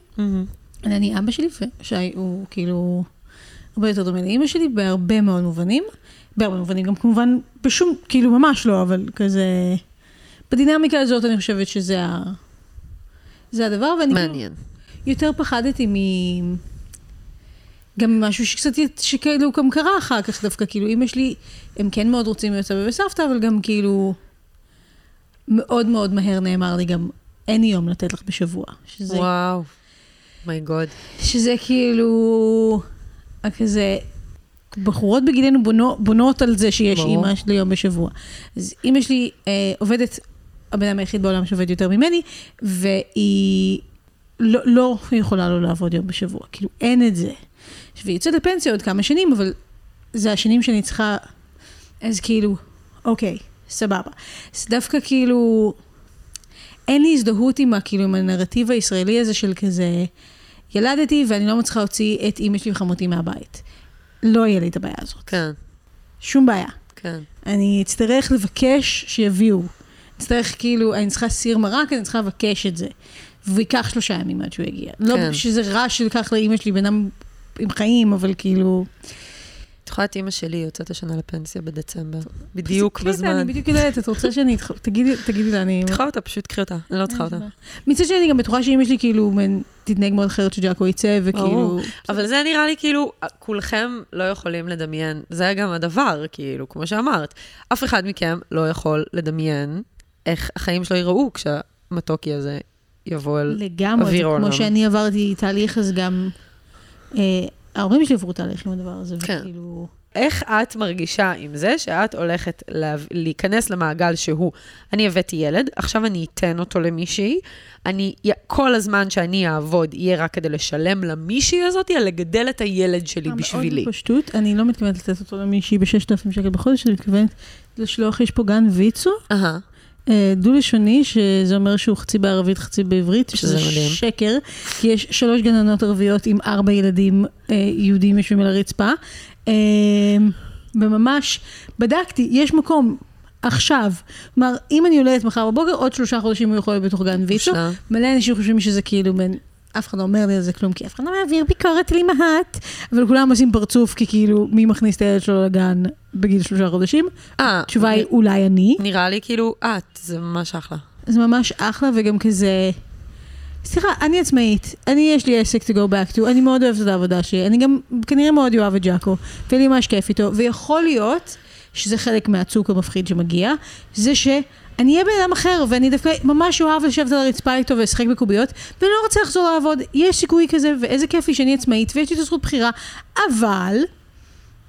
אני אבא שלי, ושי הוא כאילו הרבה יותר דומה לאימא שלי בהרבה מאוד מובנים. בהרבה מובנים, גם כמובן בשום, כאילו ממש לא, אבל כזה... בדינמיקה הזאת אני חושבת שזה ה... זה הדבר, ואני כאילו מעניין. יותר פחדתי מ... גם משהו שקצת, שכאילו גם קרה אחר כך דווקא, כאילו אמא שלי, הם כן מאוד רוצים להיות סבא וסבתא, אבל גם כאילו, מאוד מאוד מהר נאמר לי גם, אין יום לתת לך בשבוע. שזה וואו. מי גוד. שזה כאילו, כזה, בחורות בגילנו בונות, בונות על זה שיש ברור. אימא שלי יום בשבוע. אז אימא שלי אה, עובדת, הבן אדם היחיד בעולם שעובד יותר ממני, והיא לא, לא יכולה לא לעבוד יום בשבוע, כאילו אין את זה. והיא יוצאת לפנסיה עוד כמה שנים, אבל זה השנים שאני צריכה, אז כאילו, אוקיי, סבבה. אז דווקא כאילו, אין לי הזדהות עם, כאילו, עם הנרטיב הישראלי הזה של כזה, ילדתי ואני לא מצליחה להוציא את אימא שלי וחמותי מהבית. לא יהיה לי את הבעיה הזאת. כן, שום בעיה. כן. אני אצטרך לבקש שיביאו. אצטרך כאילו, אני צריכה סיר מרק, אני צריכה לבקש את זה. והוא ייקח שלושה ימים עד שהוא יגיע. לא כן. שזה רע שלקח לאימא שלי בן אדם עם חיים, אבל כאילו... את יכולה את אימא שלי יוצאת השנה לפנסיה בדצמבר. בדיוק בזמן. אני בדיוק יודעת, את רוצה שאני... אתח- תגידי לה, אני... תקחה אותה, פשוט קחי אותה. אני לא צריכה אותה. מצד שני, אני גם בטוחה שאימא שלי כאילו תתנהג מאוד אחרת שג'אקו יצא, וכאילו... אבל זה נראה לי כאילו, כולכם לא יכולים לדמיין, זה גם הדבר, כאילו, כמו שאמרת. אף אחד מכם לא יכול לדמיין איך החיים שלו ייראו כשהמתוקי הזה יבוא אל לגמרי, אוויר העולם. כמו שאני עברתי תהליך, אז גם... אה, ההורים שלי עברו תהליך עם הדבר הזה, כן. וכאילו... איך את מרגישה עם זה שאת הולכת לה... להיכנס למעגל שהוא, אני הבאתי ילד, עכשיו אני אתן אותו למישהי, אני, כל הזמן שאני אעבוד יהיה רק כדי לשלם למישהי הזאת, על לגדל את הילד שלי בשבילי. מאוד בפשטות, אני לא מתכוונת לתת אותו למישהי ב-6,000 שקל בחודש, אני מתכוונת לשלוח, יש פה גן ויצו, אהה, אה, דו-לשוני, שזה אומר שהוא חצי בערבית, חצי בעברית, שזה מדהים. שקר, כי יש שלוש גננות ערביות עם ארבע ילדים אה, יהודים יושבים על הרצפה. אה, וממש בדקתי, יש מקום. עכשיו, כלומר, אם אני יולדת מחר בבוקר, עוד שלושה חודשים הוא יכול להיות בתוך גן ויצו. מלא אנשים חושבים שזה כאילו בין אף אחד לא אומר לי על זה כלום, כי אף אחד לא מעביר ביקורת על אימהת, אבל כולם עושים פרצוף, כי כאילו, מי מכניס את הילד שלו לגן בגיל שלושה חודשים? אה, התשובה היא אולי אני. נראה לי כאילו את, זה ממש אחלה. זה ממש אחלה, וגם כזה... סליחה, אני עצמאית, אני יש לי עסק to go back to, אני מאוד אוהבת את העבודה שלי, אני גם כנראה מאוד אוהב את ג'אקו, ויהיה לי ממש כיף איתו, ויכול להיות שזה חלק מהצוק המפחיד שמגיע, זה שאני אהיה בן אדם אחר, ואני דווקא ממש אוהב לשבת על הרצפה איתו ולשחק בקוביות, ואני לא רוצה לחזור לעבוד, יש סיכוי כזה, ואיזה כיף לי שאני עצמאית, ויש לי את הזכות בחירה, אבל...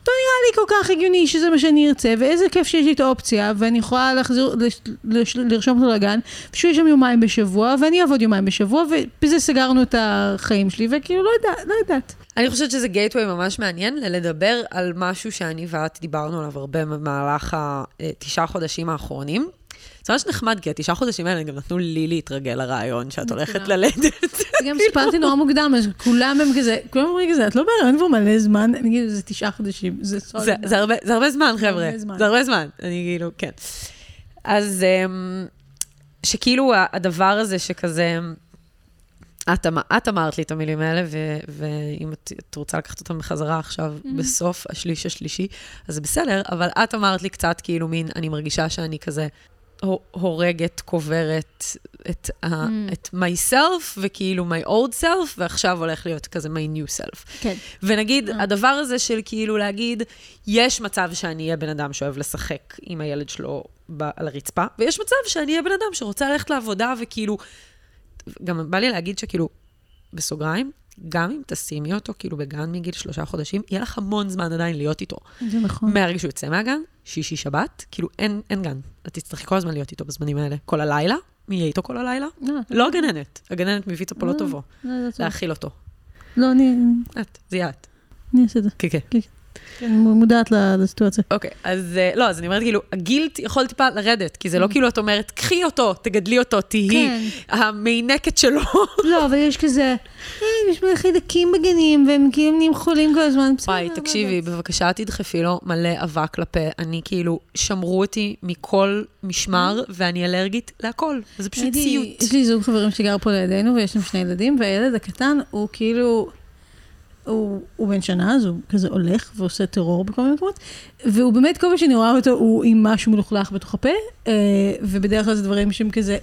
לא נראה לי כל כך הגיוני שזה מה שאני ארצה, ואיזה כיף שיש לי את האופציה, ואני יכולה להחזיר, לש, לרשום אותו לגן, שהוא יהיה שם יומיים בשבוע, ואני אעבוד יומיים בשבוע, ובזה סגרנו את החיים שלי, וכאילו, לא יודעת, לא יודעת. אני חושבת שזה גייטווי ממש מעניין, לדבר על משהו שאני ואת דיברנו עליו הרבה במהלך התשעה חודשים האחרונים. זה ממש נחמד, כי התשעה חודשים האלה גם נתנו לי להתרגל לרעיון שאת הולכת ללדת. גם סיפרתי נורא מוקדם, אז כולם הם כזה, כולם אומרים כזה, את לא בהיריון כבר מלא זמן, אני אגיד, זה תשעה חודשים, זה סול. זה, הרבה, זמן, חבר'ה. זה הרבה זמן. אני כאילו, כן. אז אמ, שכאילו הדבר הזה שכזה, את, אמ- את אמרת לי את המילים האלה, ו- ואם את, את רוצה לקחת אותם בחזרה עכשיו, Mm-hmm. בסוף השליש השלישי, אז זה בסדר, אבל את אמרת לי קצת כאילו מין, אני מרגישה שאני כזה הורגת, קוברת את, ה- Mm. את myself, וכאילו my old self, ועכשיו הולך להיות כזה my new self. כן. ונגיד, הדבר הזה של כאילו להגיד, יש מצב שאני אהיה בן אדם שאוהב לשחק עם הילד שלו ב- על הרצפה, ויש מצב שאני אהיה בן אדם שרוצה ללכת לעבודה וכאילו... גם בא לי להגיד שכאילו, בסוגריים, גם אם תשימי אותו כאילו בגן מגיל שלושה חודשים, יהיה לך המון זמן עדיין להיות איתו. זה נכון. מהרגע שהוא יוצא מהגן, שישי שבת, כאילו אין, אין גן. את תצטרכי כל הזמן להיות איתו בזמנים האלה. כל הלילה, מי יהיה איתו כל הלילה? לא, לא הגננת. הגננת אותו פה לא תבוא. לא, לא, טוב. להאכיל אותו. לא, אני את, זה יהיה את. אני אעשה את זה. כן, כן. כן, אני מודעת לסיטואציה. אוקיי, אז אה, לא, אז אני אומרת, כאילו, הגילט יכול טיפה לרדת, כי זה לא כאילו את אומרת, קחי אותו, תגדלי אותו, תהיי כן. המינקת שלו. לא, אבל יש כזה, "אה, יש מלא חידקים בגנים, והם כאילו נהיים חולים כל הזמן. וואי, תקשיבי. בבקשה תדחפי לו מלא אבק לפה. אני כאילו, שמרו אותי מכל משמר, ואני אלרגית להכל. זה פשוט סיוט. יש לי זוג חברים שגר פה לידינו, ויש להם שני ילדים, והילד הקטן הוא כאילו... הוא, הוא בן שנה, אז הוא כזה הולך ועושה טרור בכל מיני מקומות, והוא באמת, כל פעם שאני רואה אותו, הוא עם משהו מלוכלך בתוך הפה, אה, ובדרך כלל זה דברים שהם כזה,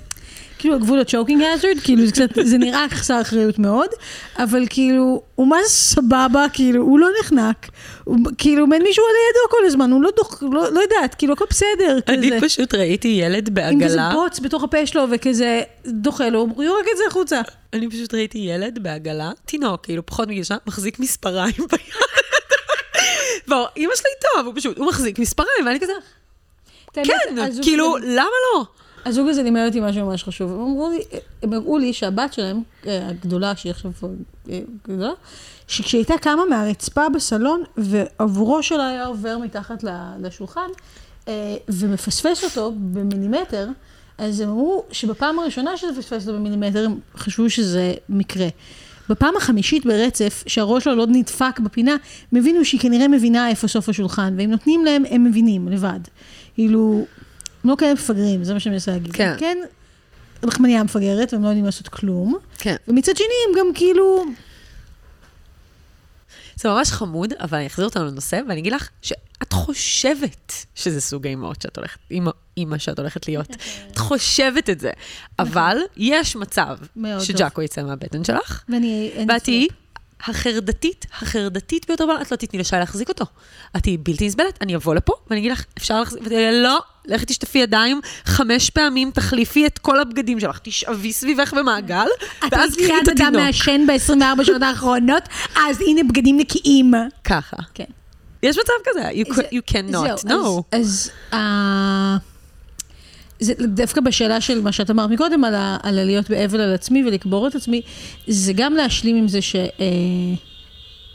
כאילו הגבול ה choking hazard, כאילו זה קצת, זה נראה חסר אחריות מאוד, אבל כאילו, הוא מה זה סבבה, כאילו, הוא לא נחנק, הוא כאילו, אין מישהו על ידו כל הזמן, הוא לא דוח, לא, לא יודעת, כאילו, הכל בסדר, אני כזה. פשוט ראיתי ילד עם כזה בעגלה, בוץ בתוך הפה שלו, וכזה דוחה לו, הוא יורק את זה החוצה. אני פשוט ראיתי ילד בעגלה, תינוק, כאילו פחות מגיל שנה, מחזיק מספריים ביד. ואימא שלי טוב, הוא פשוט, הוא מחזיק מספריים, ואני כזה, כן, כאילו, למה לא? הזוג הזה לימד אותי משהו ממש חשוב. הם אמרו לי, הם הראו לי שהבת שלהם, אה, הגדולה, שהיא עכשיו אה, גדולה, שכשהיא הייתה קמה מהרצפה בסלון, ועבורו שלה היה עובר מתחת לשולחן, אה, ומפספס אותו במילימטר, אז הם אמרו שבפעם הראשונה שזה פספס אותו במילימטר, הם חשבו שזה מקרה. בפעם החמישית ברצף, שהראש שלו לא נדפק בפינה, הם הבינו שהיא כנראה מבינה איפה סוף השולחן, ואם נותנים להם, הם מבינים לבד. כאילו, הם לא כאלה מפגרים, זה מה שאני מנסה להגיד. כן. כן, רחמניה מפגרת, והם לא יודעים לעשות כלום. כן. ומצד שני, הם גם כאילו... זה ממש חמוד, אבל אני אחזיר אותנו לנושא, ואני אגיד לך שאת חושבת שזה סוג האימהות שאת הולכת, אימא, אימא שאת הולכת להיות. את חושבת את זה. אבל יש מצב שג'אקו יצא מהבטן שלך, ואת תהיי. החרדתית, החרדתית ביותר בעולם, את לא תתני לשי להחזיק אותו. את תהיי בלתי נסבלת, אני אבוא לפה, ואני אגיד לך, אפשר להחזיק, ואת תגידי, לא, לכי תשטפי ידיים חמש פעמים, תחליפי את כל הבגדים שלך, תשאבי סביבך במעגל, את ואז קחי את ליד אדם התינוק. מעשן ב-24 שעות האחרונות, אז הנה בגדים נקיים. ככה. כן. יש מצב כזה, you, could, you cannot, זהו, no. אז, אז אה, זה דווקא בשאלה של מה שאת אמרת מקודם, על, ה, על להיות באבל על עצמי ולקבור את עצמי, זה גם להשלים עם זה ש... אה,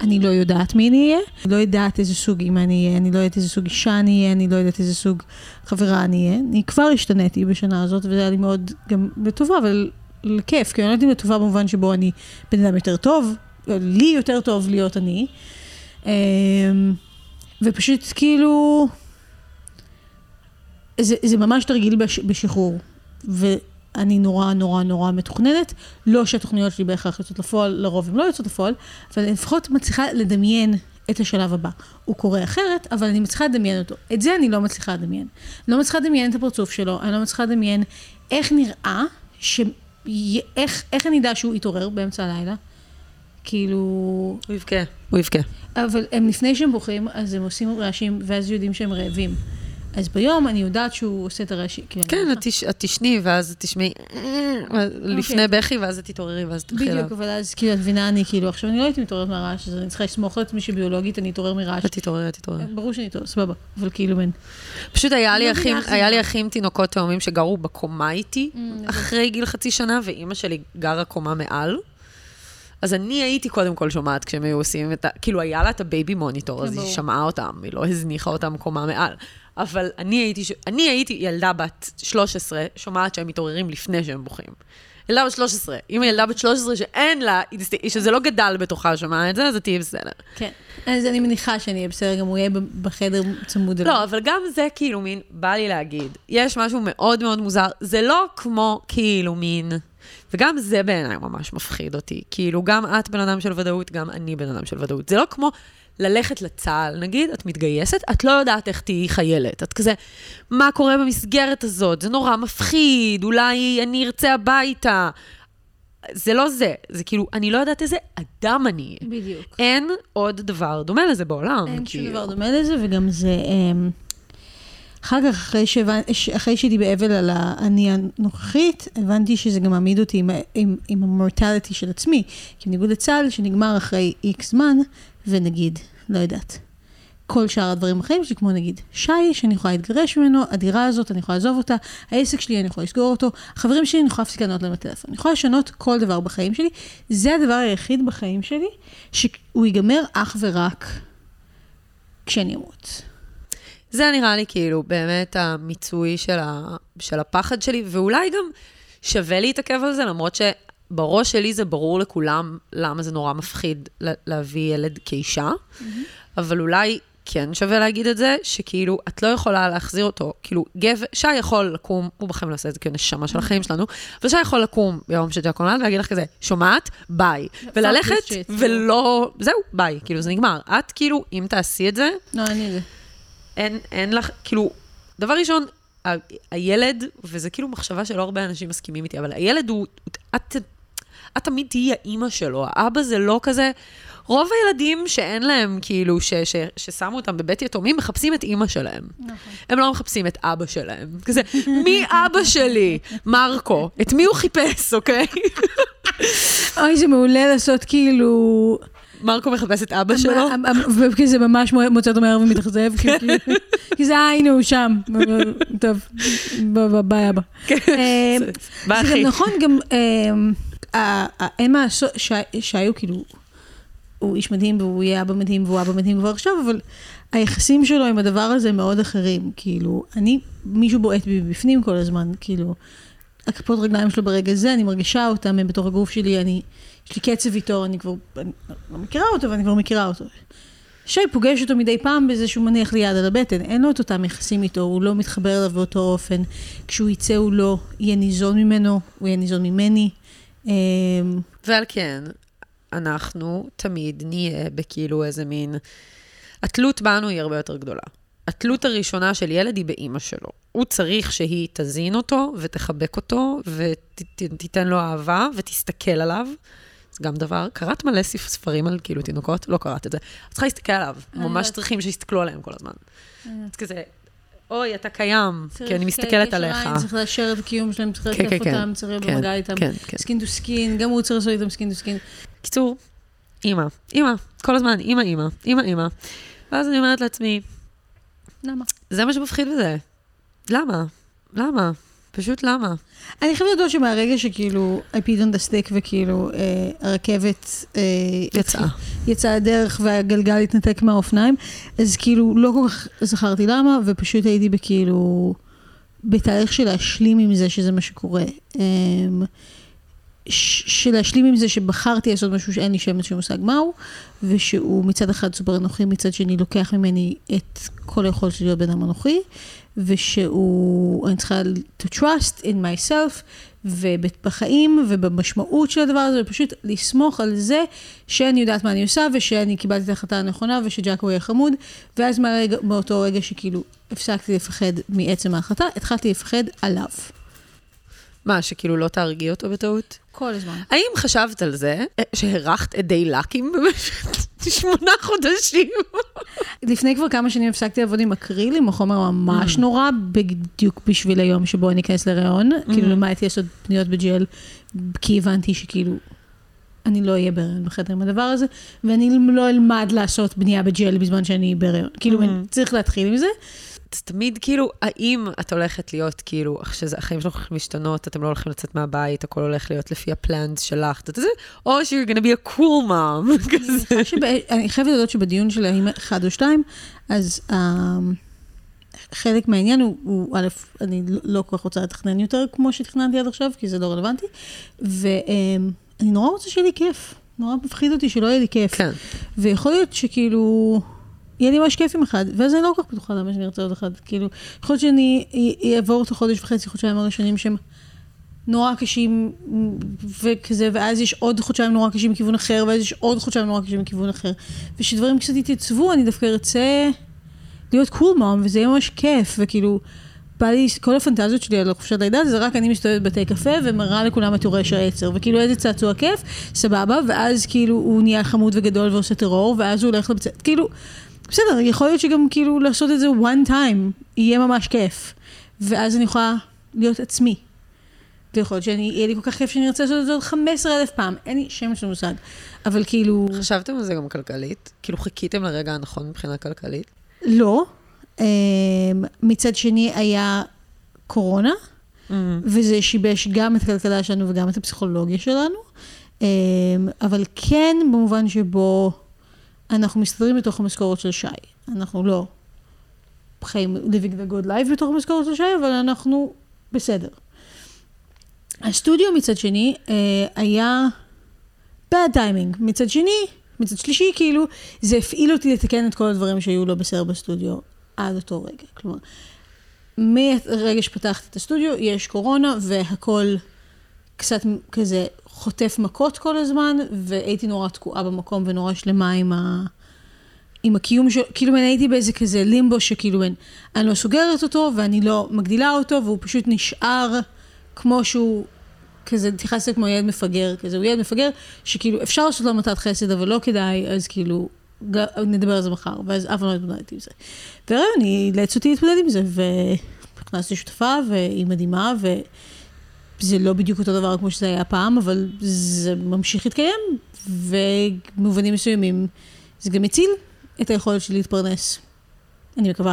אני לא יודעת מי אני אהיה, אני לא יודעת איזה סוג אימא אני אהיה, אני לא יודעת איזה סוג אישה אני אהיה, אני לא יודעת איזה סוג חברה אני אהיה. אני כבר השתניתי בשנה הזאת, וזה היה לי מאוד גם לטובה, אבל לכיף, כי אני לא יודעת אם לטובה במובן שבו אני בן אדם יותר טוב, לי יותר טוב להיות אני. אמ, ופשוט כאילו, זה, זה ממש תרגיל בש, בשחרור. ו, אני נורא נורא נורא מתוכננת. לא שהתוכניות שלי בהכרח יוצאות לפועל, לרוב הן לא יוצאות לפועל, אבל אני לפחות מצליחה לדמיין את השלב הבא. הוא קורה אחרת, אבל אני מצליחה לדמיין אותו. את זה אני לא מצליחה לדמיין. אני לא מצליחה לדמיין את הפרצוף שלו, אני לא מצליחה לדמיין איך נראה, ש... איך, איך אני אדע שהוא יתעורר באמצע הלילה. כאילו... הוא יבכה, הוא יבכה. אבל הם לפני שהם בוכים, אז הם עושים רעשים, ואז יודעים שהם רעבים. אז ביום אני יודעת שהוא עושה את הרעשים. כאילו, כן, את תש- את תשני, ואז תשמעי לפני בכי, ואז את תתעוררי, ואז תלכי אליו. בדיוק, אבל אז כאילו, את מבינה, אני כאילו, עכשיו אני לא הייתי מתעוררת מהרעש, אז אני צריכה לסמוך על עצמי שביולוגית אני אתעורר מרעש. את תתעוררי, את תתעוררי. ברור שאני אתעורר, סבבה, אבל כאילו, מן. פשוט היה לי לא אחים, תינוקות תאומים שגרו בקומה איתי, אחרי גיל חצי שנה, ואימא שלי גרה קומה מעל. אז אני הייתי קודם כל שומעת כשהם היו עושים את ה... כאילו, היה לה את ה baby monitor, אז כן, היא ברור. שמעה אותם, היא לא הזניחה אותם קומה מעל. אבל אני הייתי, אני הייתי ילדה בת 13, שומעת שהם מתעוררים לפני שהם בוכים. ילדה בת 13. אם ילדה בת 13 שאין לה, שזה לא גדל בתוכה, שומעה את זה, אז תהיי בסדר. כן. אז אני מניחה שאני אהיה בסדר, גם הוא יהיה בחדר צמוד אליו. לא, אבל גם זה כאילו מין, בא לי להגיד, יש משהו מאוד מאוד מוזר, זה לא כמו כאילו מין, וגם זה בעיניי ממש מפחיד אותי. כאילו, גם את בן אדם של ודאות, גם אני בן אדם של ודאות. זה לא כמו ללכת לצה"ל, נגיד, את מתגייסת, את לא יודעת איך תהיי חיילת. את כזה, מה קורה במסגרת הזאת? זה נורא מפחיד, אולי אני ארצה הביתה. זה לא זה, זה כאילו, אני לא יודעת איזה אדם אני. בדיוק. אין עוד דבר דומה לזה בעולם. אין שום כאילו. דבר דומה לזה, וגם זה... אמ, אחר כך, אחרי, שהבנ... ש- אחרי שהייתי באבל על האני הנוכחית, הבנתי שזה גם מעמיד אותי עם, עם, עם המורטליטי של עצמי. כי בניגוד לצה"ל, שנגמר אחרי איקס זמן, ונגיד, לא יודעת, כל שאר הדברים בחיים שלי, כמו נגיד שי, שאני יכולה להתגרש ממנו, הדירה הזאת, אני יכולה לעזוב אותה, העסק שלי, אני יכולה לסגור אותו, החברים שלי, אני יכולה להפסיק לענות להם בטלפון. אני יכולה לשנות כל דבר בחיים שלי. זה הדבר היחיד בחיים שלי, שהוא ייגמר אך ורק כשאני אמות. זה נראה לי כאילו באמת המיצוי של, ה, של הפחד שלי, ואולי גם שווה להתעכב על זה, למרות שבראש שלי זה ברור לכולם למה זה נורא מפחיד לה- להביא ילד כאישה, אבל אולי כן שווה להגיד את זה, שכאילו, את לא יכולה להחזיר אותו. כאילו, גבר, שי יכול לקום, הוא בחיים לא עושה את זה כי הוא נשמה של החיים שלנו, אבל שי יכול לקום ביום שג'ק נולד ולהגיד לך כזה, שומעת? ביי. וללכת, this shit. ולא, זהו, ביי, כאילו, זה נגמר. את כאילו, אם תעשי את זה, לא, אני זה. אין, אין לך, כאילו, דבר ראשון, ה- הילד, וזה כאילו מחשבה שלא הרבה אנשים מסכימים איתי, אבל הילד הוא, את, את תמיד תהיי האימא שלו, האבא זה לא כזה, רוב הילדים שאין להם, כאילו, ש, ש, ששמו אותם בבית יתומים, מחפשים את אימא שלהם. נכון. הם לא מחפשים את אבא שלהם. כזה, מי אבא שלי? מרקו. את מי הוא חיפש, אוקיי? אוי, זה מעולה לעשות כאילו... מרקו מחפש את אבא שלו? וכי זה ממש מוצא אותו מהר ומתאכזב, כי- כי- כי זה, אה, הנה הוא שם. טוב, ביי אבא. כן. ביי, אחי. נכון, גם ה- ה- אין מה לעשות, שי- שהיו כאילו, הוא איש מדהים והוא יהיה אבא מדהים והוא אבא מדהים כבר עכשיו, אבל היחסים שלו עם הדבר הזה מאוד אחרים. כאילו, אני, מישהו בועט בי בפנים כל הזמן, כאילו, הכפות רגליים שלו ברגע זה, אני מרגישה אותם, הם בתוך הגוף שלי, אני, יש לי קצב איתו, אני כבר, אני לא מכירה אותו ואני כבר מכירה אותו. שי פוגש אותו מדי פעם בזה שהוא מניח לי יד על הבטן, אין לו את אותם יחסים איתו, הוא לא מתחבר אליו באותו אופן. כשהוא יצא הוא לא יהיה ניזון ממנו, הוא יהיה ניזון ממני. אמ, ועל כן, אנחנו תמיד נהיה בכאילו איזה מין... התלות בנו היא הרבה יותר גדולה. התלות הראשונה של ילד היא באימא שלו. הוא צריך שהיא תזין אותו ותחבק אותו ותיתן לו אהבה ותסתכל עליו. זה גם דבר, קראת מלא ספ- ספרים על כאילו תינוקות? לא קראת את זה. את צריכה להסתכל עליו, ממש. צריכים שיסתכלו עליהם כל הזמן. אז כזה, אוי, אתה קיים, כי אני מסתכלת עליך. צריך לאשר את הקיום שלהם, צריך כן, לשתף כן, כן. אותם, צריך להיות כן, במגע איתם. כן, כן. skin to skin, גם הוא צריך לעשות איתם skin to skin. קיצור, אימא, אימא, כל הזמן, אימא, אימא, אימא, אימא. ואז אני אומרת לעצמי, למה? זה מה שמפחיד בזה. למה? למה? פשוט למה? אני חייבת להודות שמהרגע שכאילו, I peed on the stick וכאילו, אה, הרכבת... אה, יצאה. יצאה הדרך והגלגל התנתק מהאופניים, אז כאילו לא כל כך זכרתי למה, ופשוט הייתי בכאילו, בתהליך של להשלים עם זה שזה מה שקורה. אמ, ש- של להשלים עם זה שבחרתי לעשות משהו שאין לי שמץ של מושג מהו, ושהוא מצד אחד סופר אנוכי, מצד שני לוקח ממני את כל היכולת להיות בן אדם אנוכי, ושהוא, אני צריכה to trust in myself, ובחיים ובמשמעות של הדבר הזה, ופשוט לסמוך על זה שאני יודעת מה אני עושה, ושאני קיבלתי את ההחלטה הנכונה, ושג'אקו יהיה חמוד, ואז מהרגע, מאותו רגע שכאילו הפסקתי לפחד מעצם ההחלטה, התחלתי לפחד עליו. מה, שכאילו לא תהרגי אותו בטעות? כל הזמן. האם חשבת על זה אה, שהארכת את די לאקים במשך שמונה חודשים? לפני כבר כמה שנים הפסקתי לעבוד עם אקריל, עם החומר ממש נורא, בדיוק בשביל היום שבו אני אכנס להיריון. כאילו, למדתי לעשות פניות בג'ל, כי הבנתי שכאילו, אני לא אהיה בהיריון בחדר עם הדבר הזה, ואני לא אלמד לעשות בנייה בג'ל בזמן שאני בהיריון. כאילו, אני צריך להתחיל עם זה. אז תמיד כאילו, האם את הולכת להיות כאילו, שהחיים שלך הולכים להשתנות, אתם לא הולכים לצאת מהבית, הכל הולך להיות לפי הפלאנס שלך, אתה יודע, או ש-you're gonna be a cool mom, כזה. אני חייבת לדעת שבדיון של האם אחד או שתיים, אז uh, חלק מהעניין הוא, הוא, א', אני לא- לא כל כך רוצה לתכנן יותר כמו שתכננתי עד עכשיו, כי זה לא רלוונטי, ואני נורא רוצה שיהיה לי כיף. נורא מפחיד אותי שלא יהיה לי כיף. כן. ויכול להיות שכאילו, יהיה לי ממש כיף עם אחד, ואז אני לא כל כך בטוחה למה שאני ארצה עוד אחד. כאילו, יכול להיות שאני אעבור את החודש וחצי, חודשיים הראשונים שהם נורא קשים, וכזה, ואז יש עוד חודשיים נורא קשים מכיוון אחר, ואז יש עוד חודשיים נורא קשים מכיוון אחר. ושדברים קצת יתייצבו, אני דווקא ארצה להיות קול מום, וזה יהיה ממש כיף, וכאילו, בא לי, כל הפנטזיות שלי על חופשת לידה, זה רק אני מסתובבת בבתי קפה ומראה לכולם את יורש העצר, וכאילו איזה צעצוע כיף, סבבה, ואז כאילו הוא נהיה חמוד וגדול ועושה טרור, ואז הוא הולך לבצע, כאילו, בסדר, יכול להיות שגם כאילו לעשות את זה one time, יהיה ממש כיף, ואז אני יכולה להיות עצמי. ויכול להיות שאני, יהיה לי כל כך כיף שאני ארצה לעשות את זה עוד 15 אלף פעם, אין לי שם של מושג. אבל כאילו, חשבתם על זה גם כלכלית? כאילו חיכיתם לרגע הנכון מבחינה כלכלית? לא. אמ, מצד שני היה קורונה, וזה שיבש גם את הכלכלה שלנו וגם את הפסיכולוגיה שלנו. אמ, אבל כן במובן שבו אנחנו מסתדרים בתוך המשכורת של שי. אנחנו לא חיים living the good life בתוך המשכורת של שי, אבל אנחנו בסדר. הסטודיו מצד שני אה, היה bad timing. מצד שני, מצד שלישי, כאילו, זה הפעיל אותי לתקן את כל הדברים שהיו לא בסדר בסטודיו עד אותו רגע. כלומר, מהרגע שפתחתי את הסטודיו, יש קורונה והכל קצת כזה חוטף מכות כל הזמן, והייתי נורא תקועה במקום ונורא שלמה עם ה... עם הקיום של, כאילו אני הייתי באיזה כזה לימבו שכאילו אין, אני לא סוגרת אותו ואני לא מגדילה אותו והוא פשוט נשאר כמו שהוא, כזה התייחסתי כמו ילד מפגר, כזה הוא ילד מפגר שכאילו אפשר לעשות לו מתת חסד אבל לא כדאי, אז כאילו ג- נדבר על זה מחר, ואז אף פעם לא התמודדתי עם זה. והיום אני אילץ אותי להתמודד עם זה, והכנסתי שותפה והיא מדהימה וזה לא בדיוק אותו דבר כמו שזה היה פעם, אבל זה ממשיך להתקיים, ובמובנים מסוימים זה גם הציל את היכולת שלי להתפרנס. אני מקווה.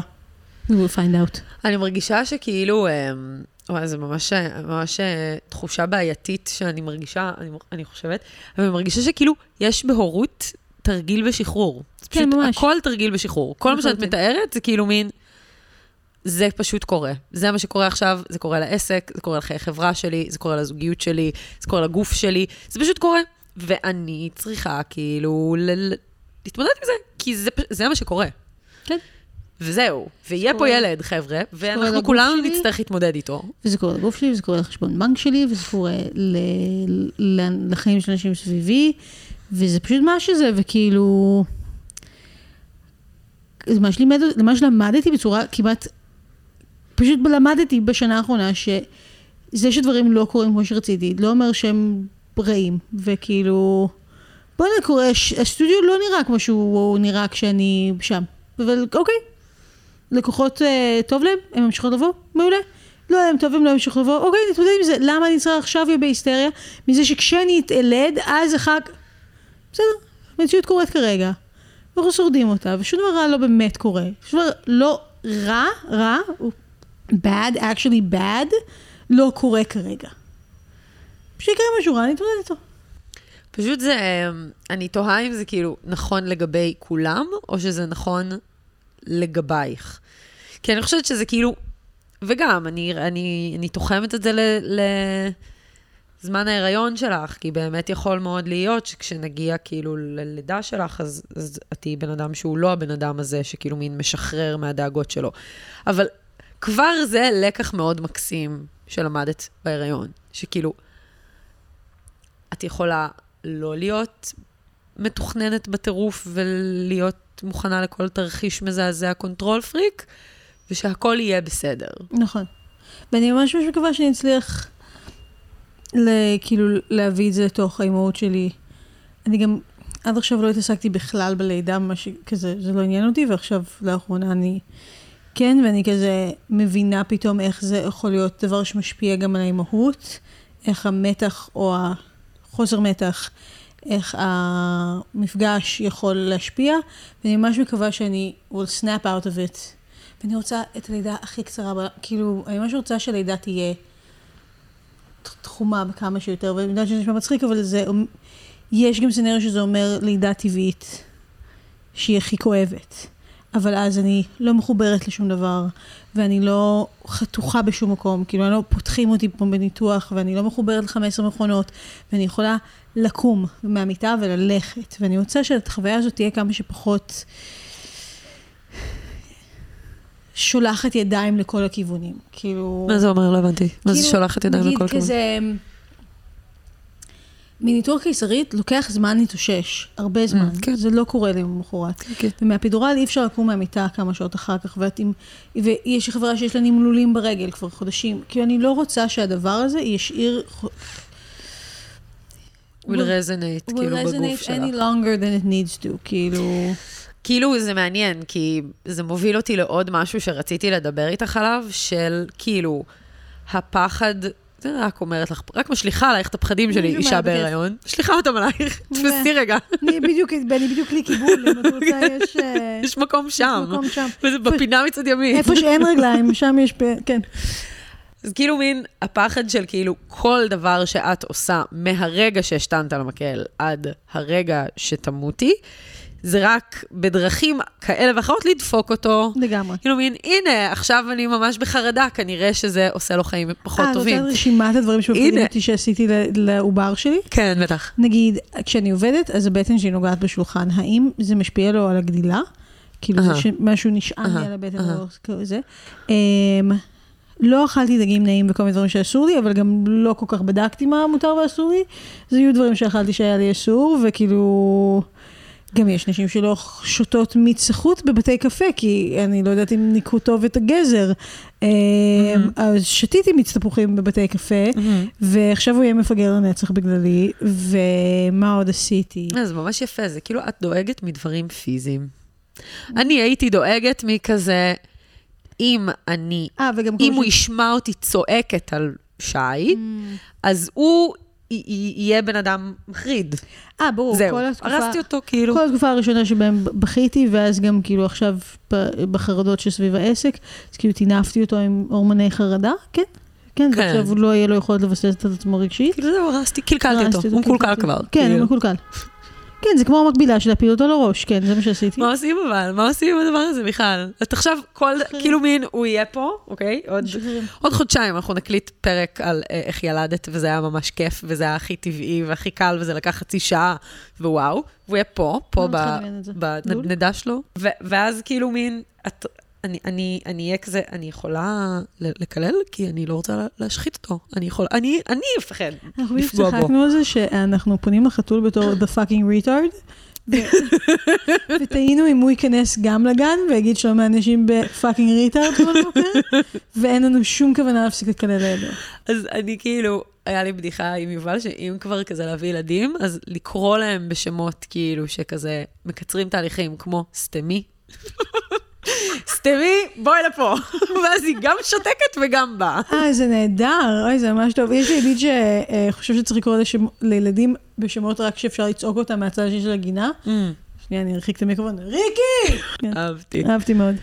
We will find out. אני מרגישה שכאילו, אמ, וואי, זה ממש, ממש אה, תחושה בעייתית שאני מרגישה, אני, אני חושבת, אבל אני מרגישה שכאילו, יש בהורות תרגיל בשחרור. זה כן, פשוט ממש. הכל תרגיל בשחרור. כל מה שאת לחלוטין. מתארת זה כאילו מין, זה פשוט קורה. זה מה שקורה עכשיו, זה קורה לעסק, זה קורה לחיי חברה שלי, זה קורה לזוגיות שלי, זה קורה לגוף שלי, זה פשוט קורה. ואני צריכה כאילו ל- להתמודד עם זה, כי זה, זה מה שקורה. כן. וזהו, ויהיה פה ילד, חבר'ה, ואנחנו כולנו שלי. נצטרך להתמודד איתו. וזה קורה לגוף שלי, וזה קורה לחשבון בנק שלי, וזה קורה ל... ל... לחיים של אנשים סביבי, וזה פשוט מה שזה, וכאילו... זה מה שלמדתי בצורה כמעט... פשוט למדתי בשנה האחרונה שזה שדברים לא קורים כמו שרציתי, לא אומר שהם רעים, וכאילו... בוא'נה, קורה, הסטודיו לא נראה כמו שהוא נראה כשאני שם, אבל אוקיי. לקוחות אה, טוב להם, הם ממשיכות לבוא, מעולה. לא הם לא ימשיכו לבוא, אוקיי, נתמודד עם זה. למה אני צריכה עכשיו להיות בהיסטריה? מזה שכשאני אתאלד, אז אחר כך... בסדר, המציאות קורית כרגע. אנחנו שורדים אותה, ושום דבר רע לא באמת קורה. שום דבר לא רע, רע, bad, actually bad, לא קורה כרגע. כשיקרה משהו רע, אני אתמודד איתו. פשוט זה, אני תוהה אם זה כאילו נכון לגבי כולם, או שזה נכון לגבייך. כי אני חושבת שזה כאילו, וגם, אני, אני, אני תוחמת את זה ל, ל, זמן ההיריון שלך, כי באמת יכול מאוד להיות שכשנגיע כאילו ללידה שלך, אז, אז את תהיי בן אדם שהוא לא הבן אדם הזה, שכאילו מין משחרר מהדאגות שלו. אבל כבר זה לקח מאוד מקסים שלמדת בהיריון, שכאילו, את יכולה לא להיות מתוכננת בטירוף ולהיות מוכנה לכל תרחיש מזעזע control freak, ושהכול יהיה בסדר. נכון. ואני ממש ממש מקווה שאני אצליח, כאילו, להביא את זה לתוך האימהות שלי. אני גם עד עכשיו לא התעסקתי בכלל בלידה, ממש כזה, זה לא עניין אותי, ועכשיו לאחרונה אני כן, ואני כזה מבינה פתאום איך זה יכול להיות דבר שמשפיע גם על האימהות, איך המתח או החוסר מתח, איך המפגש יכול להשפיע, ואני ממש מקווה שאני will snap out of it. ואני רוצה את הלידה הכי קצרה, כאילו, אני ממש רוצה שהלידה תהיה תחומה בכמה שיותר, ואני יודעת שזה נשמע מצחיק, אבל זה, יש גם סצנריו שזה אומר לידה טבעית, שהיא הכי כואבת. אבל אז אני לא מחוברת לשום דבר, ואני לא חתוכה בשום מקום, כאילו, אני לא פותחים אותי פה בניתוח, ואני לא מחוברת ל-15 מכונות, ואני יכולה לקום מהמיטה וללכת, ואני רוצה שהחוויה הזאת תהיה כמה שפחות שולחת ידיים לכל הכיוונים, כאילו... מה זה אומר? לא הבנתי. מה זה כאילו, שולחת ידיים לכל הכיוונים? נגיד כזה... מניתוח קיסרית לוקח זמן להתאושש, הרבה זמן. Mm, כן. זה לא קורה לי למחרת. כן. ומהפידורל אי אפשר לקום מהמיטה כמה שעות אחר כך, ואת עם... ויש לי חברה שיש לה נמלולים ברגל כבר חודשים, כי אני לא רוצה שהדבר הזה ישאיר... will resonate, כאילו, בגוף שלך. will resonate any longer than it needs to, כאילו... כאילו זה מעניין, כי זה מוביל אותי לעוד משהו שרציתי לדבר איתך עליו, של כאילו, הפחד זה רק אומרת לך, רק משליכה עלייך את הפחדים שלי, אישה בהיריון. משליכה אותם עלייך, תפסי רגע. אני בדיוק, אני בדיוק לי כיבול, אם את רוצה, יש... אה, יש מקום שם. יש מקום שם. וזה בפינה מצד ימין. איפה שאין רגליים, שם יש, כן. אז כאילו מין הפחד של כאילו כל דבר שאת עושה מהרגע שהשתנת על המקל עד הרגע שתמותי, זה רק בדרכים כאלה ואחרות לדפוק אותו. לגמרי. כאילו מין, הנה, עכשיו אני ממש בחרדה, כנראה שזה עושה לו חיים פחות 아, טובים. אה, זאת רשימת הדברים שמפחידים אותי שעשיתי לעובר שלי? כן, בטח. נגיד, כשאני עובדת, אז הבטן שלי נוגעת בשולחן. האם זה משפיע לו על הגדילה? כאילו, uh-huh. זה משהו נשען לי על הבטן או כזה. Um, לא אכלתי דגים נעים וכל מיני דברים שאסור לי, אבל גם לא כל כך בדקתי מה מותר ואסור לי. זה היו דברים שאכלתי שהיה לי אסור, וכאילו... גם יש נשים שלא שותות מיץ סחוט בבתי קפה, כי אני לא יודעת אם ניקו טוב את הגזר. Mm-hmm. אז שתיתי מיץ תפוחים בבתי קפה, mm-hmm. ועכשיו הוא יהיה מפגר לנצח בגללי, ומה עוד עשיתי? אה, זה ממש יפה, זה כאילו את דואגת מדברים פיזיים. אני הייתי דואגת מכזה, אם אני, 아, אם הוא ישמע אותי צועקת על שי, mm. אז הוא יהיה בן אדם מחריד. אה, ברור. זהו, הרסתי אותו כאילו. כל התקופה הראשונה שבהם בכיתי, ואז גם כאילו עכשיו בחרדות שסביב העסק, אז כאילו טינפתי אותו עם הורמוני חרדה, כן. כן, כן. ועכשיו לא יהיה לו יכולת לבסס את עצמו רגשית. כאילו זהו, הרסתי, קלקלתי אותו, הוא מקולקל כבר. כן, הוא כאילו. מקולקל. כן, זה כמו המקבילה של להפיל אותו לראש, כן, זה מה שעשיתי. מה עושים אבל? מה עושים עם הדבר הזה, מיכל? את עכשיו, כל, כאילו מין, הוא יהיה פה, אוקיי? עוד, עוד חודשיים אנחנו נקליט פרק על אה, איך ילדת, וזה היה ממש כיף, וזה היה הכי טבעי והכי קל, וזה לקח חצי שעה, ווואו. והוא יהיה פה, פה בנדה שלו. ואז כאילו מין, את, אני, אני, אני אהיה כזה, אני יכולה לקלל? כי אני לא רוצה להשחית אותו. אני יכול, אני, אני אפחד לפגוע בו. אנחנו צחקנו על זה שאנחנו פונים לחתול בתור the fucking retard. ותהינו אם הוא ייכנס גם לגן ויגיד שלום מהאנשים the fucking retard כל בוקר, ואין לנו שום כוונה להפסיק לקלל לידו. אז אני כאילו, היה לי בדיחה עם יובל, שאם כבר כזה להביא ילדים, אז לקרוא להם בשמות כאילו שכזה מקצרים תהליכים, כמו סתמי. סתמי, בואי לפה. ואז היא גם שותקת וגם באה. אה, זה נהדר, אוי, זה ממש טוב. יש לי ידיד שחושב שצריך לקרוא לילדים בשמות רק שאפשר לצעוק אותם מהצד השני של הגינה. Mm. שנייה, אני ארחיק את המיקרופון. ריקי! כן. אהבתי. אהבתי מאוד.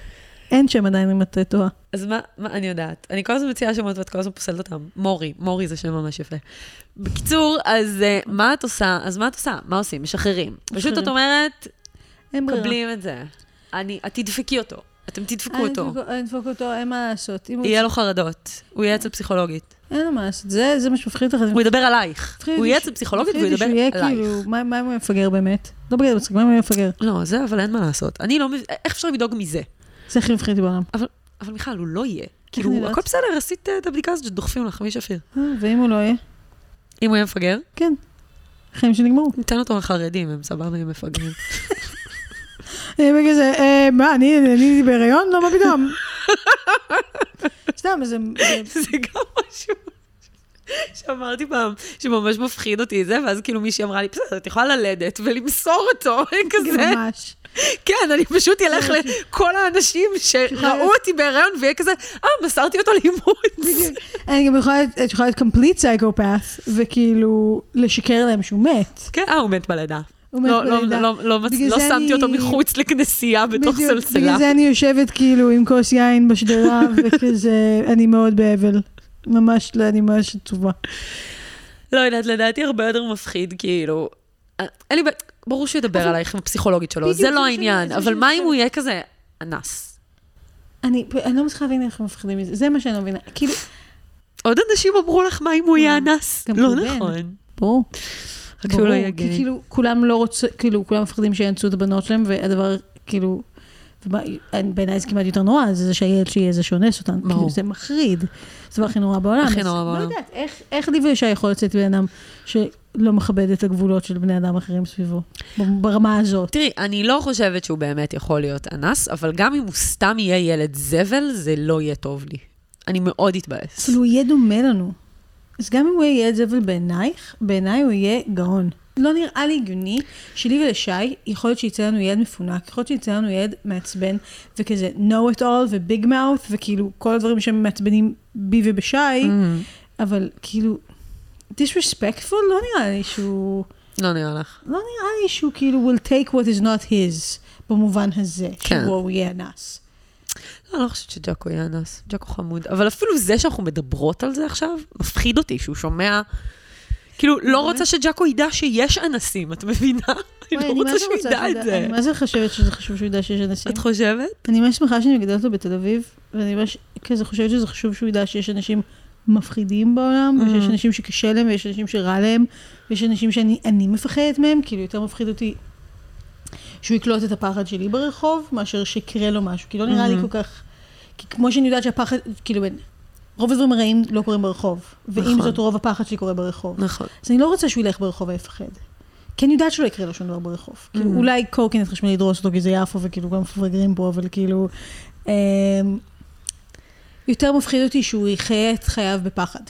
אין שם עדיין אם את טועה. אז מה, מה, אני יודעת. אני כל הזמן מציעה שמות ואת כל הזמן פוסלת אותם. מורי, מורי זה שם ממש יפה. בקיצור, אז uh, מה את עושה? אז מה את עושה? מה עושים? משחררים. פשוט את אומרת, מקבלים את זה. אני, את תדפקי אותו. אתם תדפקו אותו. אני אדפוק אותו, אין מה לעשות. יהיה לו חרדות, הוא יהיה אצל פסיכולוגית. אין לו מה לעשות, זה זה מה שמפחיד אותך. הוא ידבר עלייך. הוא יהיה אצל פסיכולוגית והוא ידבר עלייך. כאילו, מה אם הוא מפגר באמת? לא בגלל מצחיק, מה אם הוא מפגר? לא, זה, אבל אין מה לעשות. אני לא מבין, איך אפשר לדאוג מזה? זה הכי מפחיד בעולם. אבל, אבל מיכל, הוא לא יהיה. כאילו? הכל בסדר, עשית אה, את הבדיקה הזאת שדוחפים לך, מי שפיר. אה, ואם הוא לא יהיה? אם הוא יהיה מפגר, כן. החיים שנגמרו. ניתן אותו לחרדים, הם סבבה, הם מפגרים. אני אה, מה, אני אני הייתי בהיריון? לא, מה פתאום? סתם, זה... זה- גם משהו שאמרתי פעם, שממש מפחיד אותי זה, ואז כאילו מישהי אמרה לי, בסדר, את יכולה ללדת ולמסור אותו, כזה. ממש. כן, אני פשוט אלך לכל האנשים שראו אותי בהיריון, ויהיה כזה, אה, מסרתי אותו לאימוץ. אני גם יכולה, את להיות complete psychopath, וכאילו, לשקר להם שהוא מת. כן, אה, הוא מת בלידה. לא, לא. לא, לא, לא שמתי אותו מחוץ לכנסייה בתוך בדיוק, סלסלה. בגלל זה אני יושבת כאילו עם כוס יין בשדרה, וכזה, אני מאוד באבל. ממש לא, אני ממש עצובה. לא יודעת, לדעתי הרבה יותר מפחיד, כאילו... אין לי בעיה, ברור שהוא ידבר עלייך עם הפסיכולוגית שלו, זה לא העניין, אבל מה אם הוא יהיה כזה אנס? אני, לא מצליחה להבין איך הם מפחידים מזה, זה מה שאני לא מבינה. כאילו, עוד אנשים אמרו לך מה אם הוא יהיה אנס? לא. נכון. ברור. רק שהוא לא יהיה כי גיי. כאילו, כולם לא רוצים, כאילו, כולם מפחדים שיאנסו את הבנות שלהם, והדבר, כאילו, בעיניי זה כמעט יותר נורא, זה זה שהילד שלי יהיה זה שאונס אותן. ברור. כאילו, זה מחריד. זה הדבר הכי נורא בעולם. הכי נורא לא בעולם. יודעת, איך- איך לי ואישה יכול לצאת בן אדם שלא מכבד את הגבולות של בני אדם אחרים סביבו, ברמה הזאת. תראי, אני לא חושבת שהוא באמת יכול להיות אנס, אבל גם אם הוא סתם יהיה ילד זבל, זה לא יהיה טוב לי. אני מאוד אתבאס. אבל הוא יהיה דומה לנו. אז גם אם הוא יהיה ילד זבל בעינייך, בעיניי הוא יהיה גאון. לא נראה לי הגיוני שלי ולשי, יכול להיות שיצא לנו ילד מפונק, יכול להיות שיצא לנו ילד מעצבן, וכזה know it all וביג מאוט, וכאילו כל הדברים שהם מעצבנים בי ובשי, Mm-hmm. אבל כאילו, disrespectful לא נראה לי שהוא, לא נראה לך. לא נראה לי שהוא כאילו will take what is not his, במובן הזה, כן. שהוא יהיה אנס. אני לא חושבת שג'אקו יהיה אנס. ג'אקו חמוד. אבל אפילו זה שאנחנו מדברות על זה עכשיו, מפחיד אותי שהוא שומע... כאילו, לא רוצה שג'אקו ידע שיש אנסים, את מבינה? אני לא רוצה שהוא ידע את זה. אני מה זה חושבת שזה חשוב שהוא ידע שיש אנשים? את חושבת? אני ממש שמחה שאני מגדלת אותו בתל אביב, ואני ממש כזה חושבת שזה חשוב שהוא ידע שיש אנשים מפחידים בעולם, Mm-hmm. ושיש אנשים שקשה להם, ויש אנשים שרע להם, ויש אנשים שאני אני מפחדת מהם, כאילו יותר מפחיד אותי שהוא יקלוט את הפחד שלי ברחוב, מאשר שיקרה לו משהו, כי לא נראה לי Mm-hmm. כל כך... כי כמו שאני יודעת שהפחד, כאילו, רוב הדברים הרעים לא קורים ברחוב, ועם נכון. זאת רוב הפחד שלי קורה ברחוב. נכון. אז אני לא רוצה שהוא ילך ברחוב ויפחד. כי אני יודעת שלא יקרה לו שום דבר ברחוב. כאילו, אולי קורקינט חשמלי ידרוס אותו כי זה יפו, וכאילו גם מפגרים פה, אבל כאילו... אמ, יותר מפחיד אותי שהוא יחיה את חייו בפחד.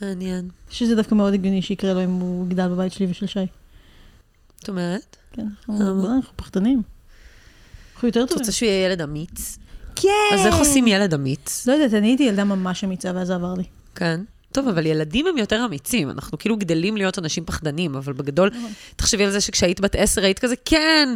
מעניין. שזה דווקא מאוד הגיוני שיקרה לו אם הוא יגדל בבית שלי ושל שי. את אומרת? כן, אנחנו פחדנים. אנחנו יותר את טובים. רוצה שהוא יהיה ילד אמיץ? כן! אז איך עושים ילד אמיץ? לא יודעת, אני הייתי ילדה ממש אמיצה ואז זה עבר לי. כן. טוב, אבל ילדים הם יותר אמיצים. אנחנו כאילו גדלים להיות אנשים פחדנים, אבל בגדול, תחשבי על זה שכשהיית בת עשר היית כזה, כן,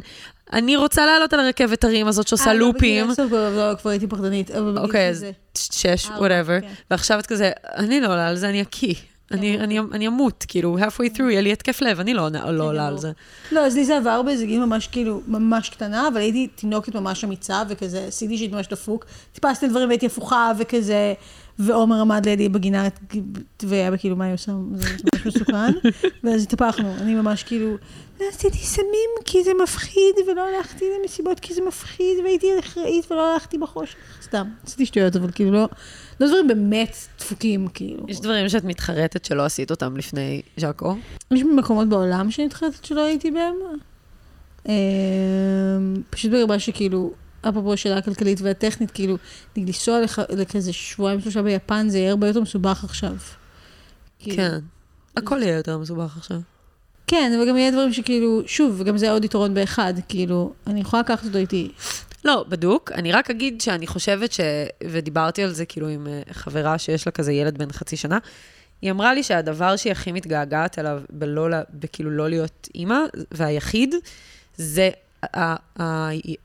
אני רוצה לעלות על הרכבת הרים הזאת שעושה אה, לא, לופים. כבר- לא, כבר הייתי פחדנית. אוקיי, אז. שש, אה, whatever. כן. ועכשיו את כזה, אני לא עולה על זה, אני אקיא. אני, אני, אני אמות, כאילו, halfway through, יהיה לי התקף לב, אני לא, לא עולה על. זה. לא, אז לי זה עבר באיזה גיל ממש כאילו, ממש קטנה, אבל הייתי תינוקת ממש אמיצה, וכזה, עשיתי שהייתי ממש דפוק. טיפסתי דברים והייתי הפוכה, וכזה, ועומר עמד לידי בגינה, והיה כאילו, מה היא עושה? זה ממש מסוכן. ואז התהפכנו, אני ממש כאילו, לא עשיתי סמים כי זה מפחיד, ולא הלכתי למסיבות כי זה מפחיד, והייתי אחראית ולא הלכתי בחושך. סתם, עשיתי שטויות, אבל כאילו לא, לא דברים באמת דפוקים, כאילו. יש דברים שאת מתחרטת שלא עשית אותם לפני ז'אקו? יש מקומות בעולם שנתחלת שלא הייתי בהם. אמ, פשוט ברמה שכאילו, אפרופו השאלה הכלכלית והטכנית, כאילו, לנסוע לכזה שבועיים שלושה ביפן זה יהיה הרבה יותר מסובך עכשיו. כאילו, כן. הכל יהיה יותר מסובך עכשיו. כן, אבל גם יהיה דברים שכאילו, שוב, וגם זה עוד יתרון באחד, כאילו, אני יכולה לקחת אותו איתי. לא, בדוק. אני רק אגיד שאני חושבת ש... ודיברתי על זה כאילו עם אה, חברה שיש לה כזה ילד בן חצי שנה. היא אמרה לי שהדבר שהיא הכי מתגעגעת אליו, בלא, בכאילו לא להיות אימא, והיחיד, זה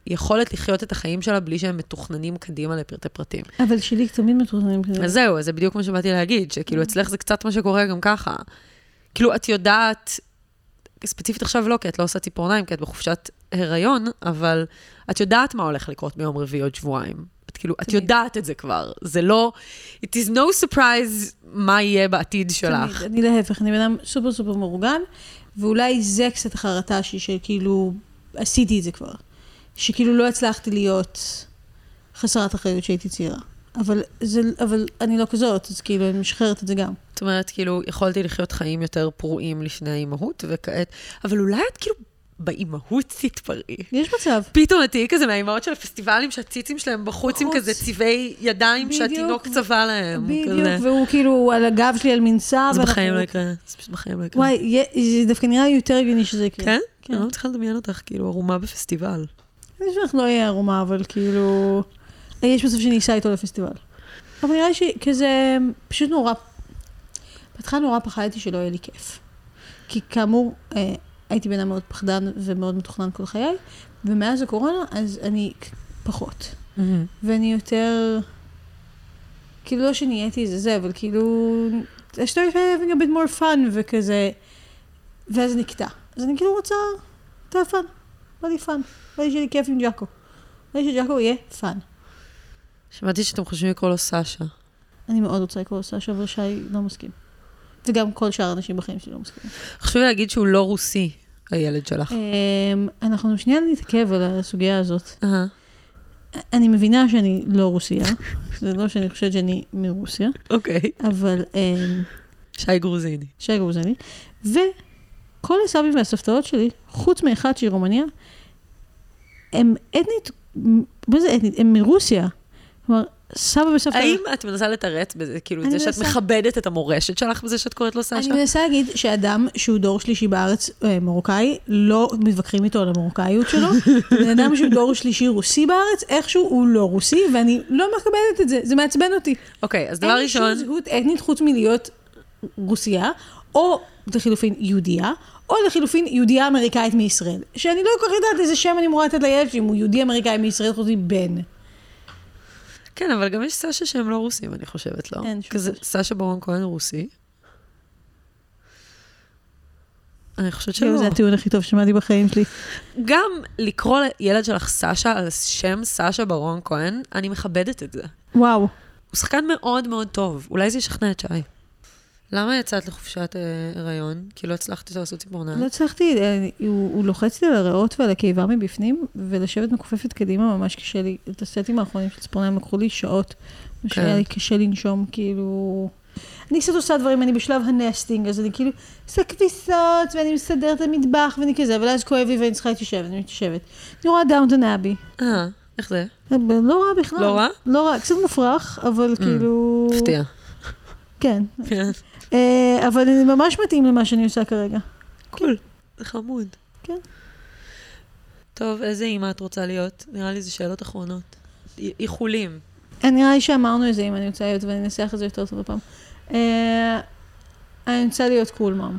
היכולת לחיות את החיים שלה בלי שהם מתוכננים קדימה לפרטי פרטים. אבל שלי תמיד מתוכננים כזה. אז זהו, זה בדיוק מה שבאתי להגיד, שכאילו אצלך זה קצת מה שקורה גם ככה. כאילו, את יודעת ספציפית עכשיו לא, כי את לא עושה ציפורניים, כי את בחופשת הריון, אבל את יודעת מה הולך לקרות ביום רביעי עוד שבועיים. את כאילו, את יודעת את זה כבר. זה לא... It is no surprise מה יהיה בעתיד שלך. תמיד, אני להפך, אני בן אדם סופר סופר מאורגן, ואולי זה קצת החרטה שלי, שכאילו, עשיתי את זה כבר. שכאילו לא הצלחתי להיות חסרת אחריות שהייתי צעירה. אבל, זה, אבל אני לא כזאת, אז כאילו, אני משחררת את זה גם. זאת אומרת, כאילו, יכולתי לחיות חיים יותר פרועים לפני האימהות, וכעת... אבל אולי את כאילו באימהות תתפרעי. יש מצב. פתאום את תהיי כזה מהאימהות של הפסטיבלים, שהציצים שלהם בחוץ עם. כזה צבעי ידיים בדיוק. שהתינוק צבע להם. בדיוק, כזה. והוא כאילו על הגב שלי על מנסה. זה בחיים לא יקרה. זה פשוט בחיים לא יקרה. וואי, זה דווקא נראה יותר הגיוני שזה יקרה. כן? כן. אני לא מצליחה לדמיין אותך כאילו ערומה בפסטיבל. אני חושבת שאנחנו לא יהיה ערומה, אבל כאילו... יש שאני אסע איתו לפסטיבל. אבל נראה לי שכזה, פשוט נורא... בהתחלה נורא פחדתי שלא יהיה לי כיף. כי כאמור, אה, הייתי בן אדם מאוד פחדן ומאוד מתוכנן כל חיי, ומאז הקורונה, אז אני פחות. ואני יותר... כאילו לא שנהייתי איזה זה, אבל כאילו... I started having a bit more fun וכזה... ואז זה נקטע. אז אני כאילו רוצה... את ה fun. בא לי fun. בא לי שיהיה לי כיף עם ג'אקו. בא לי שג'אקו יהיה fun. שמעתי שאתם חושבים לקרוא לו סשה. אני מאוד רוצה לקרוא לו סשה, אבל שי לא מסכים. וגם כל שאר האנשים בחיים שלי לא מסכימים. חשוב להגיד שהוא לא רוסי, הילד שלך. אמ, אנחנו שנייה נתעכב על הסוגיה הזאת. אני מבינה שאני לא רוסיה, זה לא שאני חושבת שאני מרוסיה, אוקיי. אבל אמ, שי גרוזיני. שי גרוזני, וכל הסבים והסבתאות שלי, חוץ מאחד שהיא רומניה, הם אתנית, מה זה אתנית? הם מרוסיה. כלומר, סבא וסבתא... האם את מנסה לתרץ בזה, כאילו, את זה שאת. מכבדת את המורשת שלך בזה שאת קוראת לו סשה? אני מנסה להגיד שאדם שהוא דור שלישי בארץ, אה, מרוקאי, לא מתווכחים איתו על המרוקאיות שלו. בן אדם שהוא דור שלישי רוסי בארץ, איכשהו הוא לא רוסי, ואני לא מקבלת את זה, זה מעצבן אותי. אוקיי, אז דבר אין לי שום ראשון, זהות אתנית חוץ מלהיות רוסייה, או לחילופין יהודייה, או לחילופין יהודייה אמריקאית מישראל. שאני לא כל כך יודעת איזה שם אני אמורה לתת לילד שלי, אם הוא יהודי אמריקאי מישראל חוץ מבן. כן, אבל גם יש סשה שהם לא רוסים, אני חושבת, לא? אין שום כזה, סשה. ברון כהן רוסי. אני חושבת שלא. זה הטיעון הכי טוב ששמעתי בחיים שלי. גם לקרוא לילד שלך סשה על שם סשה ברון כהן, אני מכבדת את זה. וואו. הוא שחקן מאוד מאוד טוב, אולי זה ישכנע את שי. למה יצאת לחופשת אה, הריון? כי לא הצלחתי לעשות ציפורניים. לא הצלחתי, אה, הוא, הוא לוחץ לי על הריאות ועל הקיבה מבפנים, ולשבת מכופפת קדימה ממש קשה לי. את הסטים האחרונים של ציפורניים לקחו לי שעות. מה כן. שהיה לי קשה לנשום, כאילו... אני קצת עושה דברים, אני בשלב ה nesting, אז אני כאילו עושה כביסות, ואני מסדרת את המטבח, ואני כזה, אבל אז כואב לי ואני צריכה להתיישב, אני מתיישבת. אני רואה Downton Abbey. אה, איך זה? לא רע בכלל. לא רע? לא רע, קצת מופרך, אבל כאילו... מפתיע. כן. אה, אבל אני ממש מתאים למה שאני עושה כרגע. cool, זה חמוד. כן. טוב, איזה אימא את רוצה להיות? נראה לי זה שאלות אחרונות. איחולים. אה, נראה לי שאמרנו את זה אם אני רוצה להיות, ואני אנסח את זה יותר טוב הפעם. אה, אני רוצה להיות קול מאם.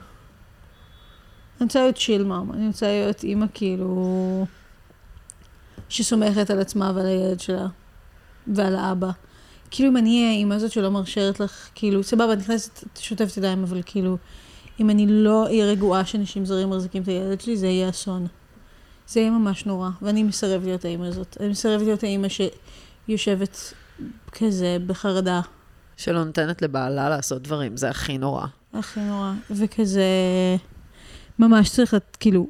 אני רוצה להיות צ'יל מאם. אני רוצה להיות אימא כאילו... שסומכת על עצמה ועל הילד שלה, ועל האבא. כאילו אם אני אהיה האימא הזאת שלא מרשרת לך, כאילו, סבבה, את נכנסת, שוטפת ידיים, אבל כאילו, אם אני לא אהיה רגועה שאנשים זרים מחזיקים את הילד שלי, זה יהיה אסון. זה יהיה ממש נורא, ואני מסרב להיות האימא הזאת. אני מסרב להיות האימא שיושבת כזה בחרדה, שלא נותנת לבעלה לעשות דברים, זה הכי נורא. הכי נורא, וכזה, ממש צריך, כאילו,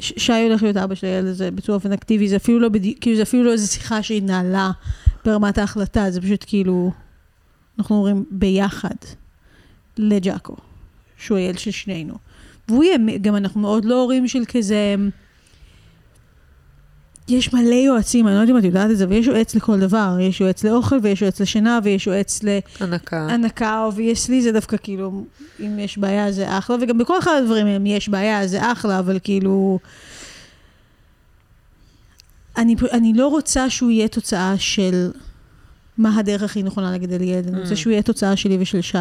שי הולך להיות אבא של הילד הזה בצורה אופן אקטיבי, זה אפילו לא בדיוק, כאילו זה אפילו לא איזו שיחה שהתנהלה ברמת ההחלטה, זה פשוט כאילו, אנחנו אומרים ביחד לג'אקו, שהוא הילד של שנינו. והוא יהיה, גם אנחנו מאוד לא הורים של כזה, יש מלא יועצים, אני לא יודעת אם את יודעת את זה, ויש יועץ לכל דבר, יש יועץ לאוכל ויש יועץ לשינה ויש יועץ ל... הנקה. הנקה, obviously, זה דווקא כאילו, אם יש בעיה זה אחלה, וגם בכל אחד הדברים, אם יש בעיה זה אחלה, אבל כאילו... אני, אני לא רוצה שהוא יהיה תוצאה של מה הדרך הכי נכונה לגדל ילד, אני רוצה Mm. שהוא יהיה תוצאה שלי ושל שי.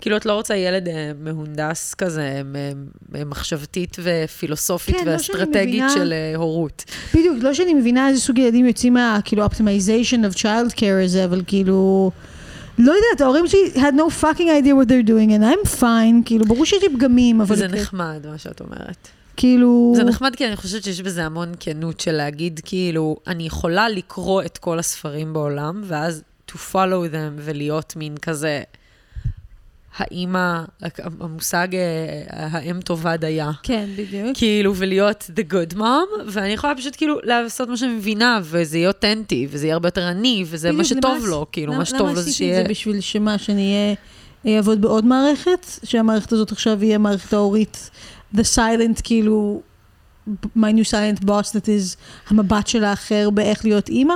כאילו, את לא רוצה ילד אה, מהונדס כזה, מ- מחשבתית ופילוסופית כן, לא ואסטרטגית מבינה- של אה, הורות. בדיוק, לא שאני מבינה איזה סוג ילדים יוצאים מה, כאילו, optimization of child care הזה, אבל כאילו, לא יודעת, ההורים שלי had no fucking idea what they're doing and I'm fine, כאילו, ברור שיש לי פגמים, אבל... זה נחמד, מה שאת אומרת. כאילו... זה נחמד כי אני חושבת שיש בזה המון כנות של להגיד, כאילו, אני יכולה לקרוא את כל הספרים בעולם, ואז to follow them ולהיות מין כזה, האימא, המושג אה, האם טובה דייה. כן, בדיוק. כאילו, ולהיות the good mom, ואני יכולה פשוט כאילו לעשות מה שאני מבינה, וזה יהיה אותנטי, וזה יהיה הרבה יותר עני, וזה מה בדיוק, שטוב למה- לו, כאילו, למה- מה שטוב לו זה למה שיהיה... עשיתי את זה בשביל שמה, שאני אהיה, אעבוד בעוד מערכת? שהמערכת הזאת עכשיו יהיה המערכת ההורית, the silent, כאילו, my new silent boss that is המבט של האחר באיך להיות אימא?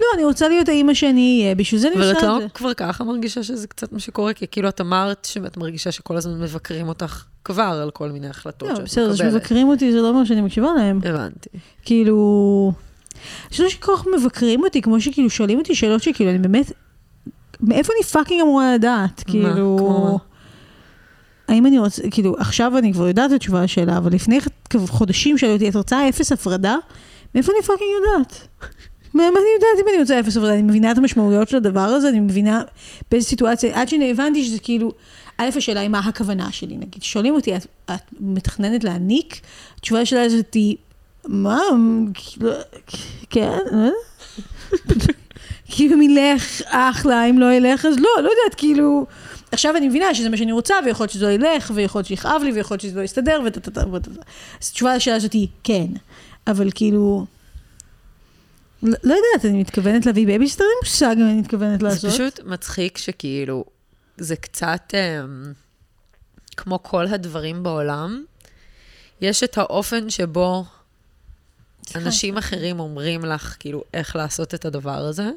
לא, אני רוצה להיות האימא שאני אהיה, בשביל זה אני אבל עושה את לא את זה. כבר ככה מרגישה שזה קצת מה שקורה? כי כאילו את אמרת שאת מרגישה שכל הזמן מבקרים אותך כבר על כל מיני החלטות לא, שאת בסדר, זה מקבלת. שמבקרים אותי זה לא אומר שאני מקשיבה להם. הבנתי. כאילו, אני חושבת שכל כך מבקרים אותי, כמו שכאילו שואלים אותי שאלות שכאילו, אני באמת, מאיפה אני fucking אמורה לדעת? כאילו, כמו מה? האם אני רוצה, כאילו, עכשיו אני כבר יודעת את התשובה לשאלה, אבל לפני חודשים שאלו אותי, את רוצה אפס הפרדה? מאיפה אני fucking יודעת? מה אני יודעת אם אני רוצה אפס הפרדה? אני מבינה את המשמעויות של הדבר הזה, אני מבינה באיזה סיטואציה, עד שהבנתי שזה כאילו, א', השאלה היא מה הכוונה שלי, נגיד, שואלים אותי, את, את מתכננת להניק? התשובה שלה הזאת היא, מה, כאילו, כן, לא יודעת. כאילו אם ילך, אחלה, אם לא ילך, אז לא, לא יודעת, כאילו... עכשיו אני מבינה שזה מה שאני רוצה, ויכול להיות שזה לא ילך, ויכול להיות שיכאב לי, ויכול להיות שזה לא יסתדר, וטטטה. אז התשובה לשאלה הזאת היא כן, אבל כאילו... לא, לא יודעת, אני מתכוונת להביא בייביסיטר, אין מושג מה אני מתכוונת לעשות. זה פשוט מצחיק שכאילו, זה קצת um, כמו כל הדברים בעולם, יש את האופן שבו אנשים אחרים אומרים לך, כאילו, איך לעשות את הדבר הזה.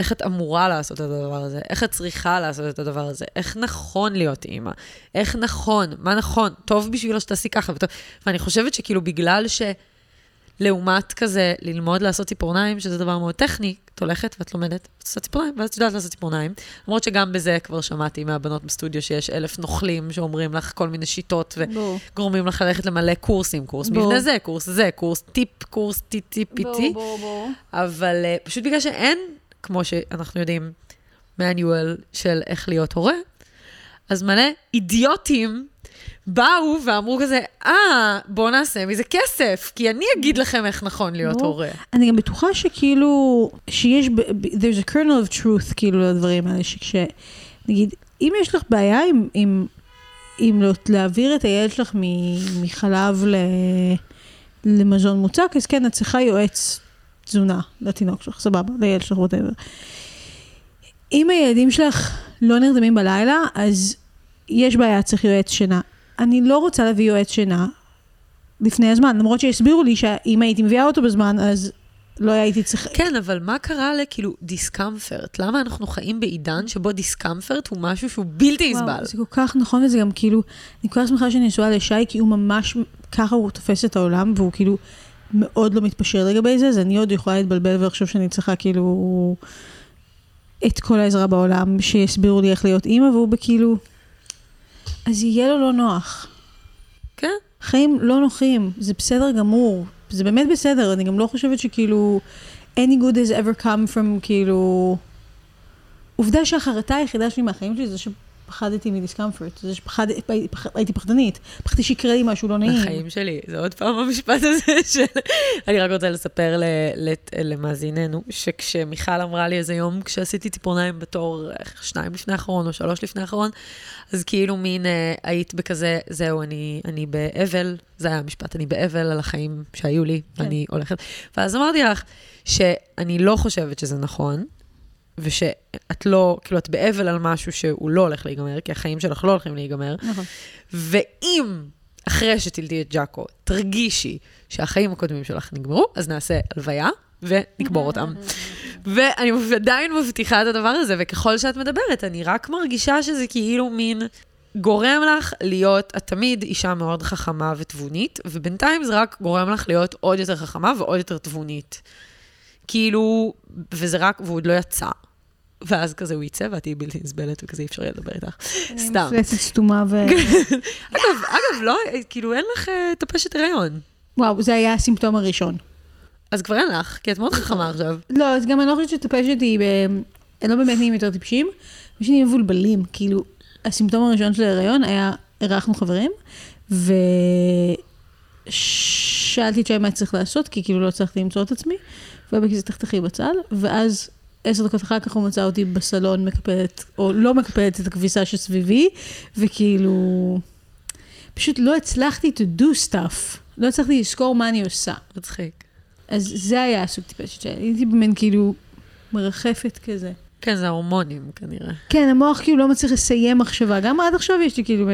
איך את אמורה לעשות את הדבר הזה, איך את צריכה לעשות את הדבר הזה, איך נכון להיות אימא, איך נכון, מה נכון, טוב בשבילו שתעשי ככה, וטוב. ואני חושבת שכאילו בגלל שלעומת כזה ללמוד לעשות ציפורניים, שזה דבר מאוד טכני, את הולכת ואת לומדת, ואת עושה ציפורניים, ואת יודעת לעשות ציפורניים. למרות שגם בזה כבר שמעתי מהבנות בסטודיו שיש אלף נוכלים שאומרים לך כל מיני שיטות. וגורמים לך ללכת למלא קורסים, קורס. מבנה זה, קורס זה, קורס טיפ, קורס טי-טי-פי-טי. ברור, ברור. אבל uh, פשוט בגלל שאין, כמו שאנחנו יודעים, manual של איך להיות הורה, אז מלא אידיוטים באו ואמרו כזה, אה, בואו נעשה מזה כסף, כי אני אגיד לכם איך נכון להיות. הורה. אני גם בטוחה שכאילו, שיש, there's a kernel of truth כאילו לדברים האלה, שכש, נגיד, אם יש לך בעיה עם, עם, עם לא- להעביר את הילד שלך מחלב ל, למזון מוצק, אז כן, את צריכה יועץ תזונה לתינוק שלך, סבבה, לילד שלך, whatever. אם הילדים שלך לא נרדמים בלילה, אז יש בעיה, צריך יועץ שינה. אני לא רוצה להביא יועץ שינה לפני הזמן, למרות שהסבירו לי שאם הייתי מביאה אותו בזמן, אז לא הייתי צריכה... כן, אבל מה קרה לכאילו דיסקמפרט? למה אנחנו חיים בעידן שבו דיסקמפרט הוא משהו שהוא בלתי נסבל? וואו, זה כל כך נכון, וזה גם כאילו, אני כל כך שמחה שאני נשואה לשי, כי הוא ממש, ככה הוא תופס את העולם, והוא כאילו מאוד לא מתפשר לגבי זה, אז אני עוד יכולה להתבלבל ולחשוב שאני צריכה כאילו את כל העזרה בעולם, שיסבירו לי איך להיות אימא, והוא בכאילו, אז יהיה לו לא נוח. כן. חיים לא נוחים, זה בסדר גמור, זה באמת בסדר, אני גם לא חושבת שכאילו, any good has ever come from כאילו... עובדה שהחרטה היחידה שלי מהחיים שלי זה שפחדתי מדיסקמפורט, זה שהייתי פחדנית, פחדתי שיקרה לי משהו לא נעים. החיים שלי, זה עוד פעם המשפט הזה של... אני רק רוצה לספר ל- לת- למאזיננו, שכשמיכל אמרה לי איזה יום, כשעשיתי ציפורניים בתור שניים לפני האחרון או שלוש לפני האחרון, אז כאילו מין אה, היית בכזה, זהו, אני, אני באבל, זה היה המשפט, אני באבל על החיים שהיו לי, כן. אני הולכת. ואז אמרתי לך שאני לא חושבת שזה נכון, ושאת לא, כאילו, את באבל על משהו שהוא לא הולך להיגמר, כי החיים שלך לא הולכים להיגמר. נכון. ואם אחרי שתלדי את ג'אקו, תרגישי שהחיים הקודמים שלך נגמרו, אז נעשה הלוויה ונקבור אותם. ואני עדיין מבטיחה את הדבר הזה, וככל שאת מדברת, אני רק מרגישה שזה כאילו מין גורם לך להיות, את תמיד אישה מאוד חכמה ותבונית, ובינתיים זה רק גורם לך להיות עוד יותר חכמה ועוד יותר תבונית. כאילו, וזה רק, והוא עוד לא יצא. ואז כזה הוא יצא ואת תהיי בלתי נסבלת, וכזה אי אפשר יהיה לדבר איתך. סתם. מפלצת סתומה ו... אגב, אגב, לא, כאילו, אין לך אה, טפשת הריון. וואו, זה היה הסימפטום הראשון. אז כבר אין לך, כי את מאוד חכמה עכשיו. לא, אז גם אני לא חושבת שטפשת היא ב... הם לא באמת נהיים יותר טיפשים, פשוט נהיים מבולבלים. כאילו, הסימפטום הראשון של ההיריון היה, אירחנו חברים, ושאלתי את שי מה צריך לעשות, כי כאילו לא הצלחתי למצוא את עצמי, בכזה תחתכי בצל, ואז עשר דקות אחר כך הוא מצא אותי בסלון מקפלת, או לא מקפלת את הכביסה שסביבי, וכאילו, פשוט לא הצלחתי to do stuff. לא הצלחתי לזכור מה אני עושה. מצחיק. אז זה היה הסוג טיפשת שלי. הייתי במין כאילו מרחפת כזה. כן, זה ההורמונים כנראה. כן, המוח כאילו לא מצליח לסיים מחשבה. גם עד עכשיו יש לי כאילו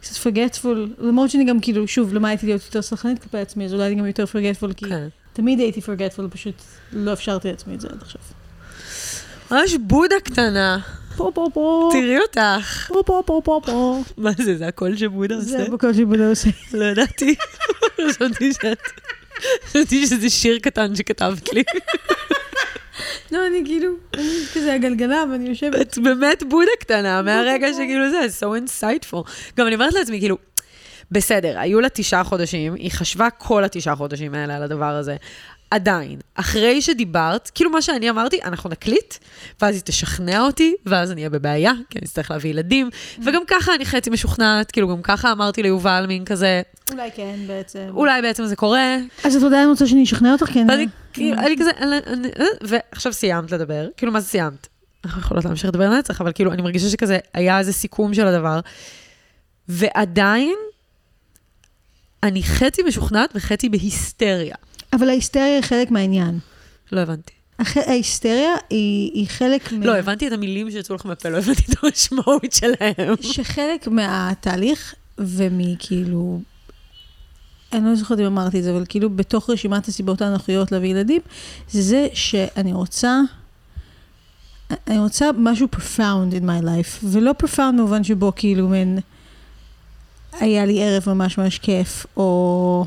קצת forgetful, למרות שאני גם כאילו, שוב, למדתי להיות יותר סלחנית כלפי עצמי, אז אולי אני גם יותר forgetful, כי כן. תמיד הייתי forgetful, פשוט לא אפשרתי לעצמי את זה עד עכשיו. ממש בודהה קטנה. פה פה פה, תראי אותך. פה פה פה פה פה. מה זה, זה הקול שבודהה עושה? זה הקול שבודהה עושה. לא ידעתי. חשבתי שאת... חשבתי שזה שיר קטן שכתבת לי. לא, אני כאילו, אני כזה הגלגלה, ואני יושבת. את באמת בודהה קטנה, מהרגע שכאילו זה, so insightful. גם אני אומרת לעצמי, כאילו, בסדר, היו לה תשעה חודשים, היא חשבה כל התשעה חודשים האלה על הדבר הזה. עדיין, אחרי שדיברת, כאילו מה שאני אמרתי, אנחנו נקליט, ואז היא תשכנע אותי, ואז אני אהיה בבעיה, כי אני אצטרך להביא ילדים, וגם ככה אני חצי משוכנעת, כאילו גם ככה אמרתי ליובל מין כזה, אולי כן, בעצם. אולי בעצם זה קורה, אז את עדיין רוצה שאני אשכנע אותך? כן. ואני כאילו, אני כזה, אני- אני- ועכשיו סיימת לדבר, כאילו מה זה סיימת? אנחנו יכולות להמשיך לדבר לנצח, אבל כאילו אני מרגישה שכזה, היה איזה סיכום של הדבר, ועדיין, אני חצי משוכנעת וחצי בהיסטריה. אבל ההיסטריה היא חלק מהעניין. לא הבנתי. הח- ההיסטריה היא, היא חלק מה... לא, הבנתי את המילים שיצאו לך מהפה, לא הבנתי את המשמעות שלהם. שחלק מהתהליך, ומכאילו, אני לא זוכרת אם אמרתי את זה, אבל כאילו בתוך רשימת הסיבות האנוכיות להביא ילדים, זה זה שאני רוצה, אני רוצה משהו profound in my life, ולא profound במובן שבו כאילו מן, היה לי ערב ממש ממש כיף, או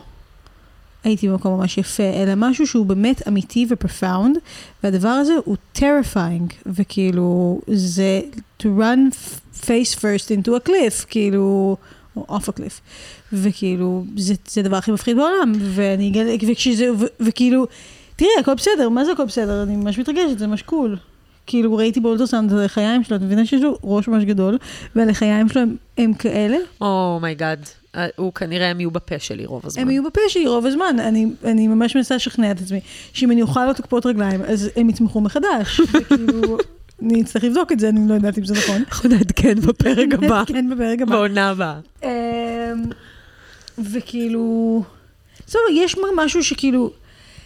הייתי במקום ממש יפה, אלא משהו שהוא באמת אמיתי ופרפאונד, והדבר הזה הוא terrifying, וכאילו, זה to run face first into a cliff, כאילו, או off a cliff, וכאילו, זה, זה הדבר הכי מפחיד בעולם, ואני וכשזה, וכאילו, תראי, הכל בסדר, מה זה הכל בסדר? אני ממש מתרגשת, זה ממש cool. כאילו, ראיתי באולטרסאונד את הלחיים שלו, את מבינה שיש לו ראש ממש גדול, והלחיים שלו הם, הם כאלה, oh my god, הוא כנראה הם יהיו בפה שלי רוב הזמן. הם יהיו בפה שלי רוב הזמן. אני, אני ממש מנסה לשכנע את עצמי, שאם אני אוכל לו את כפות הרגליים, אז הם יצמחו מחדש. וכאילו, אני אצטרך לבדוק את זה, אני לא יודעת אם זה נכון. אנחנו נעדכן בפרק הבא, כן, בפרק הבא. בעונה הבאה. אמ, וכאילו, טוב, יש משהו שכאילו,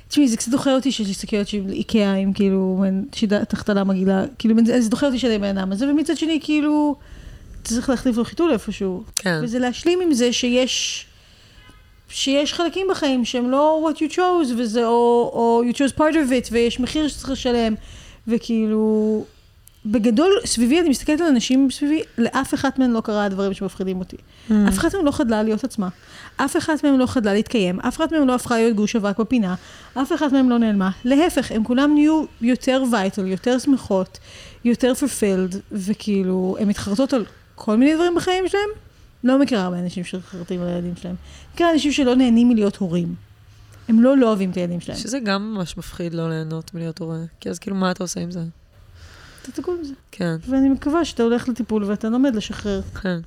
תשמעי, זה קצת דוחה אותי שיש לי שקיות של איקאה עם כאילו, תחתלה מגעילה, כאילו, זה זה דוחה אותי שאני בן אדם הזה, ומצד שני, כאילו, צריך להחליף לו חיתול איפשהו. כן. וזה להשלים עם זה שיש, שיש חלקים בחיים שהם לא what you chose, וזה, או, או you chose part of it, ויש מחיר שצריך לשלם, וכאילו, בגדול, סביבי, אני מסתכלת על אנשים סביבי, לאף אחת מהן לא קרה הדברים שמפחידים אותי. Mm. אף אחת מהן לא חדלה להיות עצמה. אף אחת מהן לא חדלה להתקיים. אף אחת מהן לא הפכה להיות גוש אבק בפינה. אף אחת מהן לא נעלמה. להפך, הן כולן נהיו יותר וייטל, יותר שמחות, יותר fulfilled, וכאילו, הן מתחרטות על כל מיני דברים בחיים שלהם. לא מכירה הרבה אנשים שמתחרטים על הילדים שלהם. מכירה אנשים שלא נהנים מלהיות הורים. הם לא לא אוהבים את הילדים שלהם. שזה גם ממש מפחיד לא ליהנות מלהיות הורה. כי אז כאילו, מה אתה עושה עם זה? תתקעו עם זה. כן, ואני מקווה שאתה הולך לטיפול ואתה לומד לשחרר. כן.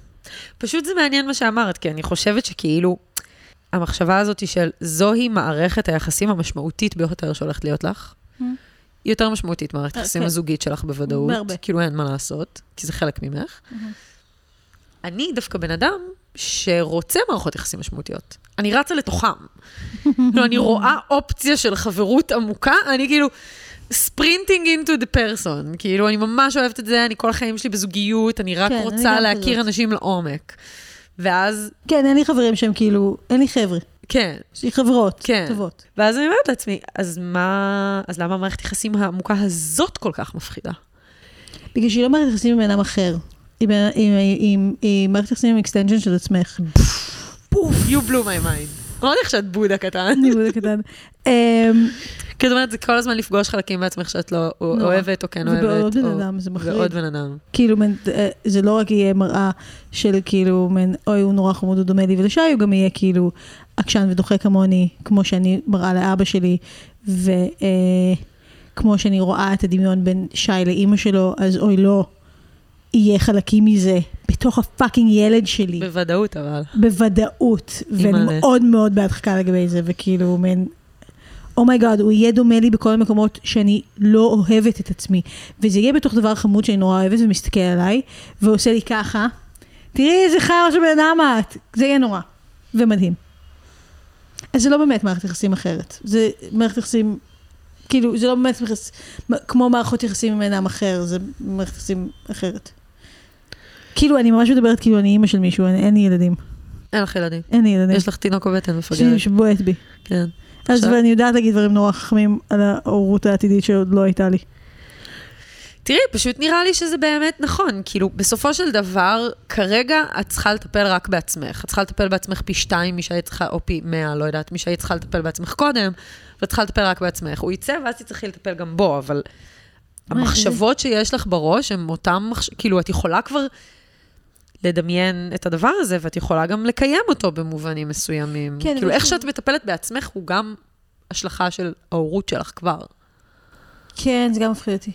פשוט זה מעניין מה שאמרת, כי אני חושבת שכאילו, המחשבה הזאת של זוהי מערכת היחסים המשמעותית ביותר שהולכת להיות לך, Mm. היא יותר משמעותית מערכת אה, היחסים כן. הזוגית שלך בוודאות. בהרבה. כאילו אין מה לעשות, כי זה חלק ממך. אני דווקא בן אדם שרוצה מערכות יחסים משמעותיות. אני רצה לתוכם. כאילו, אני רואה אופציה של חברות עמוקה, אני כאילו... ספרינטינג into the person, כאילו, אני ממש אוהבת את זה, אני כל החיים שלי בזוגיות, אני רק כן, אני רוצה גם להכיר כזאת. אנשים לעומק. ואז, כן, אין לי חברים שהם כאילו, אין לי חבר'ה. כן, יש לי חברות כן. טובות. ואז אני אומרת לעצמי, אז מה, אז למה המערכת יחסים העמוקה הזאת כל כך מפחידה? בגלל שהיא לא מערכת יחסים עם בן אדם אחר. היא מערכת יחסים עם extension של עצמך. פוף. You blew my mind. אמרתי לך שאת בודהה קטן. אני בודהה קטן. אמ, כי זאת אומרת, זה כל הזמן לפגוש חלקים בעצמך שאת לא. אוהבת או כן אוהבת. ובעוד בן או- אדם, זה מחריד. ועוד בן אדם. כאילו, אה, זה לא רק יהיה מראה של כאילו, אוי, הוא נורא חמוד, הוא דומה לי ולשי, הוא גם יהיה כאילו עקשן ודוחה כמוני, כמו שאני מראה לאבא שלי, וכמו כמו שאני רואה את הדמיון בין שי לאימא שלו, אז אוי לא, יהיה חלקים מזה בתוך ה fucking ילד שלי. בוודאות, אבל. בוודאות. ואני אימא'לה. מאוד מאוד בהדחקה לגבי זה, וכאילו, מן... oh my God, הוא יהיה דומה לי בכל המקומות שאני לא אוהבת את עצמי. וזה יהיה בתוך דבר חמוד שאני נורא אוהבת ומסתכל עליי, ועושה לי ככה, תראי איזה חרא של בן אדם את. זה יהיה נורא. ומדהים. אז זה לא באמת מערכת יחסים אחרת. זה מערכת יחסים, כאילו, זה לא באמת יחס, כמו מערכות יחסים עם בן אדם אחר, זה מערכת יחסים אחרת. כאילו, אני ממש מדברת כאילו אני אימא של מישהו, אין, אין לי ילדים. אין לך ילדים. אין לי ילדים. יש לך תינוק בבטן מפגרת. שבועט בי. כן. אז עכשיו- ואני יודעת להגיד דברים נורא חכמים על ההורות העתידית שעוד לא הייתה לי. תראי, פשוט נראה לי שזה באמת נכון. כאילו, בסופו של דבר, כרגע את צריכה לטפל רק בעצמך. את צריכה לטפל בעצמך פי שתיים משהיית צריכה, או פי מאה, לא יודעת, משהיית צריכה לטפל בעצמך קודם, ואת צריכה לטפל רק בעצמך. הוא יצא ואז תצטרכי לטפל גם בו, אבל המחשבות שיש לך בראש הן אותן מחש... כאילו, את יכולה כבר לדמיין את הדבר הזה, ואת יכולה גם לקיים אותו במובנים מסוימים. כן, כאילו, איך שוב- שאת מטפלת בעצמך הוא גם השלכה של ההורות שלך כבר. כן, זה גם מפחיד אותי.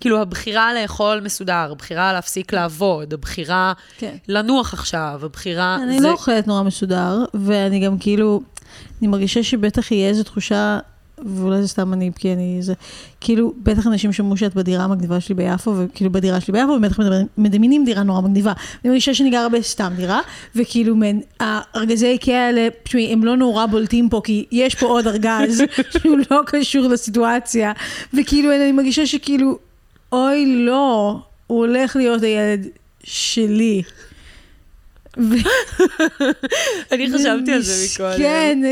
כאילו, הבחירה לאכול מסודר, הבחירה להפסיק לעבוד, הבחירה כן. לנוח עכשיו, הבחירה... אני לא אוכלת נורא מסודר, ואני גם כאילו, אני מרגישה שבטח יהיה איזו תחושה, ואולי זה סתם אני, כי אני זה, כאילו, בטח אנשים שמעו שאת בדירה המגניבה שלי ביפו, וכאילו בדירה שלי ביפו, ובטח מדמיינים דירה נורא מגניבה. אני מרגישה שאני גרה בסתם דירה, וכאילו, מן, הארגזי איקאה האלה, תשמעי, הם לא נורא בולטים פה, כי יש פה עוד ארגז שהוא לא קשור לסיטואציה, וכאילו, אני מרגישה שכאילו, אוי, לא, הוא הולך להיות הילד שלי. אני חשבתי על זה מקודם.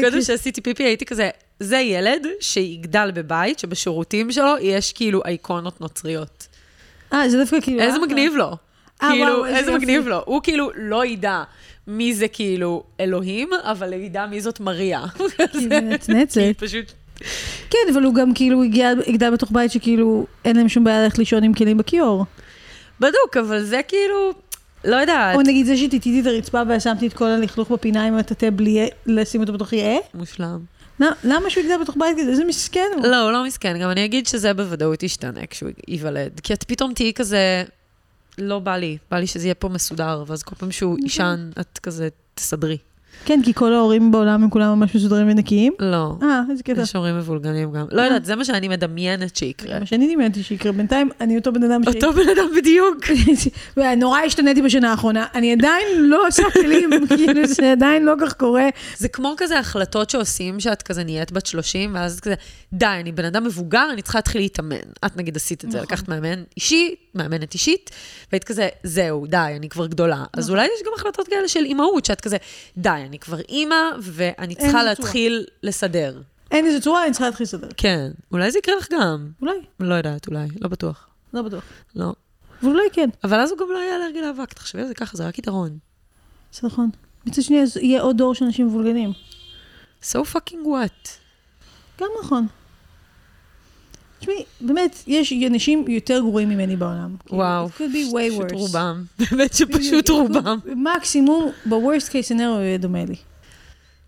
קודם כאילו- שעשיתי פיפי הייתי כזה, זה ילד שיגדל בבית, שבשירותים שלו יש כאילו אייקונות נוצריות. אה, זה דווקא כאילו... איזה מגניב לו. אה, כאילו, וואו, איזה. מגניב לו. הוא כאילו לא ידע מי זה כאילו אלוהים, אבל ידע מי זאת מריה. כאילו, נצנצת. כי פשוט... כן, אבל הוא גם כאילו הגיע, גדל בתוך בית שכאילו אין להם שום בעיה ללכת לישון עם כלים בכיור. בדוק, אבל זה כאילו, לא יודעת. או נגיד זה שטיטיתי את הרצפה ושמתי את כל הלכלוך בפינה עם הטאטא בלי לשים אותו בתוך יאה? מושלם. למה- שהוא יגדל בתוך בית כזה? איזה מסכן הוא. לא, הוא לא מסכן, גם אני אגיד שזה בוודאות ישתנה כשהוא ייוולד. כי את פתאום תהיי כזה, לא בא לי, בא לי שזה יהיה פה מסודר, ואז כל פעם שהוא יישן, את כזה תסדרי. כן, כי כל ההורים בעולם הם כולם ממש מסודרים ונקיים. לא. אה, איזה קטע. יש הורים מבולגנים גם. לא יודעת, זה מה שאני מדמיינת שיקרה. מה שאני דמיינתי שיקרה. בינתיים אני אותו בן אדם ש... אותו בן אדם בדיוק. נורא השתניתי בשנה האחרונה. אני עדיין לא עושה כלים, כאילו זה עדיין לא כך קורה. זה כמו כזה החלטות שעושים, שאת כזה נהיית בת 30, ואז כזה, די, אני בן אדם מבוגר, אני צריכה להתחיל להתאמן. את נגיד עשית את זה, לקחת מאמן אישי, מאמנת אישית, והיית כזה, זהו, די, אני כבר גדולה. אז אולי יש גם החלטות כאלה של אימהות, שאת כזה, די, אני כבר אימא, ואני צריכה להתחיל לסדר. אין איזה צורה, אני צריכה להתחיל לסדר. כן, אולי זה יקרה לך גם. אולי, לא יודעת, אולי, לא בטוח. לא בטוח. לא. אבל אולי כן, אבל אז הוא גם לא יהיה אלרגי לאבק, תחשבי על זה ככה, זה רק יתרון. זה נכון. מצד שני, יהיה עוד דור של אנשים מבולגנים. So fucking what? גם נכון. תשמעי, באמת, יש אנשים יותר גרועים ממני בעולם. כאילו, וואו. It could be way פשוט. רובם. באמת שפשוט. רובם. מקסימום, ב-worst case scenario יהיה דומה לי.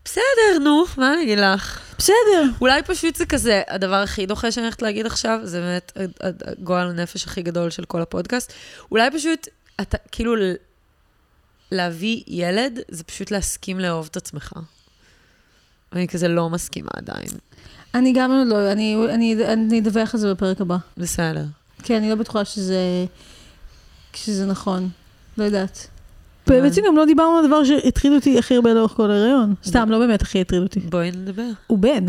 בסדר, נו, מה אני אגיד לך? בסדר. אולי פשוט זה כזה, הדבר הכי דוחה שאני הולכת להגיד עכשיו, זה באמת הגועל הנפש הכי גדול של כל הפודקאסט. אולי פשוט, אתה, כאילו, להביא ילד, זה פשוט להסכים לאהוב את עצמך. אני כזה לא מסכימה עדיין. אני גם לא, אני, אני, אני אדווח על זה בפרק הבא. בסדר. כן, אני לא בטוחה שזה, שזה נכון. לא יודעת. בעצם גם לא דיברנו על הדבר שהטריד אותי הכי הרבה לאורך כל ההיריון. סתם, לא באמת הכי הטריד אותי. בואי נדבר. הוא בן.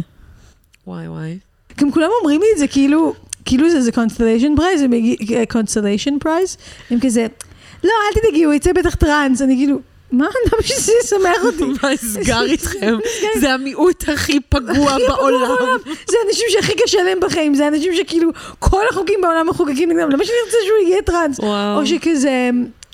וואי וואי. גם כולם אומרים לי את זה כאילו, כאילו זה consolation prize, הם יגיעו, consolation prize, הם כזה, לא, אל תדאגי, הוא יצא בטח טראנס, אני כאילו, מה, למה שזה ישמח אותי? מה נסגר איתכם? זה המיעוט הכי פגוע בעולם. זה אנשים שהכי קשה להם בחיים, זה אנשים שכאילו, כל החוקים בעולם מחוקקים נגדם, למה שאני רוצה שהוא יהיה טראנס? או שכזה,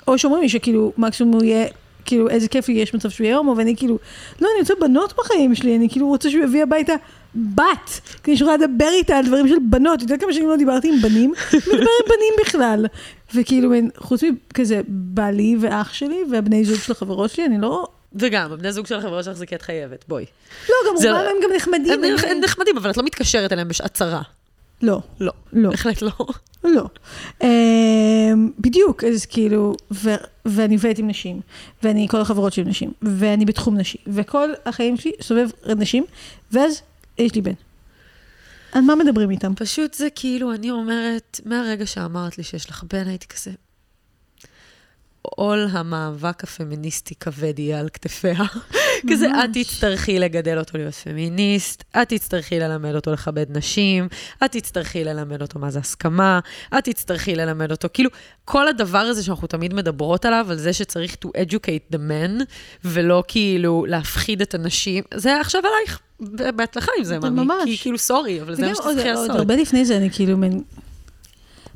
או שאומרים לי שכאילו, מקסימום הוא יהיה, כאילו, איזה כיף לי, יש מצב שהוא יהיה הומו, ואני כאילו, לא, אני רוצה בנות בחיים שלי, אני כאילו רוצה שהוא יביא הביתה בת, כדי שאוכל לדבר איתה על דברים של בנות, אתה יודע כמה שנים לא דיברתי עם בנים? מדבר עם בנים בכלל? וכאילו, חוץ מכזה, בעלי ואח שלי, והבני זוג של החברות שלי, אני לא וגם, הבני זוג של החברות שלך זה כי את חייבת, בואי. לא, גם זה- רובם הם גם נחמדים. הם אני- הם נחמדים, אבל את לא מתקשרת אליהם בשעת צרה. לא, לא. לא. בהחלט לא. לא. אמ, בדיוק, אז כאילו, ו- ואני עובדת עם נשים, ואני, כל החברות שלי נשים, ואני בתחום נשי, וכל החיים שלי סובב נשים, ואז יש לי בן. על מה מדברים איתם? פשוט זה כאילו, אני אומרת, מהרגע שאמרת לי שיש לך בן, הייתי כזה... עול המאבק הפמיניסטי כבד יהיה על כתפיה. כזה, את תצטרכי לגדל אותו להיות פמיניסט, את תצטרכי ללמד אותו לכבד נשים, את תצטרכי ללמד אותו מה זה הסכמה, את תצטרכי ללמד אותו, כאילו, כל הדבר הזה שאנחנו תמיד מדברות עליו, על זה שצריך to educate the men, ולא כאילו להפחיד את הנשים, זה עכשיו עלייך, בהצלחה עם זה, ממי. ממש. כי כאילו, סורי, אבל זה מה עוד, שצריכי עוד לעשות. הרבה לפני זה, אני כאילו.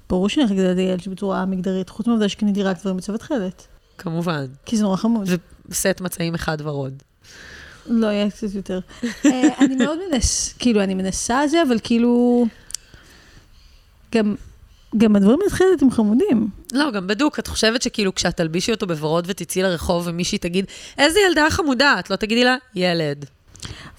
ברור שאני הולכת לגדל ילד בצורה מגדרית, חוץ מהעובדה שקניתי רק דברים בצוות תכלת, כמובן. כי זה נורא חמוד. וסט מצעים אחד ורוד. לא, יהיה קצת יותר. אה, אני מאוד מנס, כאילו, אני מנסה זה, אבל כאילו... גם, גם הדברים בתכלת הם חמודים. לא, גם בדוק, את חושבת שכאילו כשאת תלבישי אותו בוורוד ותצאי לרחוב ומישהי תגיד, איזה ילדה חמודה, את לא תגידי לה, ילד.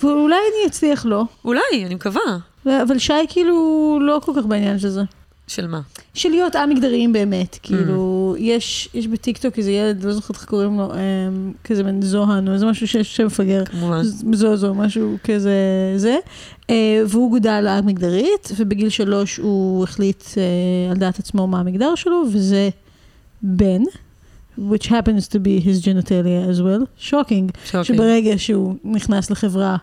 ואולי אני אצליח לו, אולי, אני מקווה. אבל שי כאילו לא כל כך בעניין של זה. של מה? של להיות א-מגדריים באמת. כאילו, יש, יש בטיקטוק איזה ילד, לא זוכרת איך קוראים לו, אמ, כזה מן זוהן, או איזה משהו שיש שם מפגר. כמובן. זוזו, משהו כזה זה. אה, והוא גודל א-מגדרית, ובגיל שלוש הוא החליט אה, על דעת עצמו מה המגדר שלו, וזה בן, which happens to be his genitalia as well. Shocking. Shocking. שברגע שהוא נכנס לחברה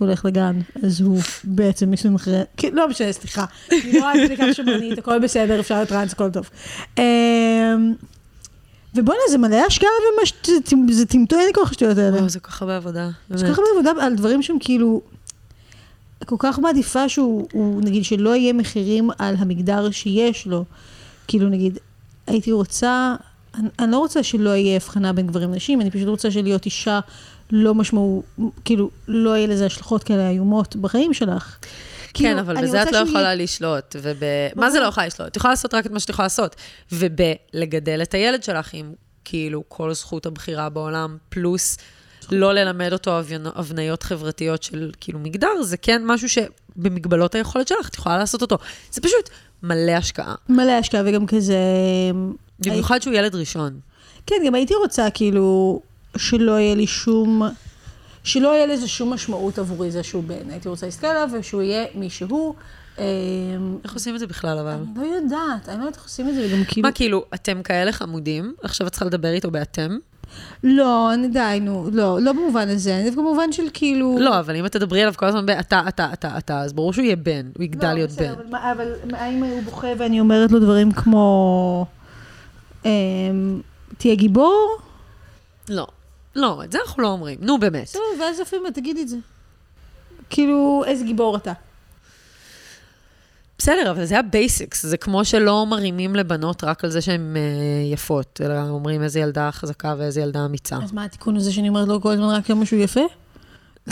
והולך לגן, אז הוא בעצם מישהו אחר, כאילו, לא משנה, סליחה, אני לא עד כדי כך שמרנית, הכל בסדר, אפשר להיות טראנס, הכל טוב. אמ, ובואנה, זה מלא השקעה ומש... זה טמ- זה טמטום, אין לי כוח לשטויות האלה. וואו, זה כל כך הרבה עבודה. יש כל. כך הרבה עבודה על דברים שהם כאילו... כל כך מעדיפה שהוא, הוא, נגיד, שלא יהיה מחירים על המגדר שיש לו. כאילו, נגיד, הייתי רוצה, אני, אני לא רוצה שלא יהיה הבחנה בין גברים לנשים, אני פשוט רוצה שלהיות אישה לא משמעו, כאילו, לא יהיה לזה השלכות כאלה איומות בחיים שלך. כן, כאילו, אבל בזה את לא יכולה יהיה- לשלוט. וב... מה זה לא יכולה לשלוט? את יכולה לעשות רק את מה שאת יכולה לעשות. ובלגדל את הילד שלך עם כאילו כל זכות הבחירה בעולם, פלוס לא ללמד אותו הבניות חברתיות של כאילו מגדר, זה כן משהו שבמגבלות היכולת שלך, את יכולה לעשות אותו. זה פשוט מלא השקעה. מלא השקעה וגם כזה... במיוחד שהוא ילד ראשון. כן, גם הייתי רוצה כאילו שלא יהיה לי שום, שלא יהיה לזה שום משמעות עבורי זה שהוא בן. הייתי רוצה להסתכל עליו ושהוא יהיה מי שהוא. אמ, איך עושים את זה בכלל, אבל? אני לא יודעת, אני לא יודעת איך עושים את זה, וגם כאילו... מה, כאילו, אתם כאלה חמודים, עכשיו את צריכה לדבר איתו באתם? לא, אני די, נו, לא, לא במובן הזה, אני דווקא במובן של כאילו... לא, אבל אם את תדברי עליו כל הזמן באתה, אתה, אתה, אתה, אז ברור שהוא יהיה בן, הוא יגדל להיות בסדר, בן. אבל האם הוא בוכה ואני אומרת לו דברים כמו... אמ, תהיה גיבור? לא. לא, את זה אנחנו לא אומרים. נו, באמת. בסדר, ואז לפעמים תגידי את זה. כאילו, איזה גיבור אתה. בסדר, אבל זה ה basics. זה כמו שלא מרימים לבנות רק על זה שהן אה, יפות, אלא אומרים איזה ילדה חזקה ואיזה ילדה אמיצה. אז מה התיקון הזה שאני אומרת לו כל הזמן רק כמה שהוא יפה?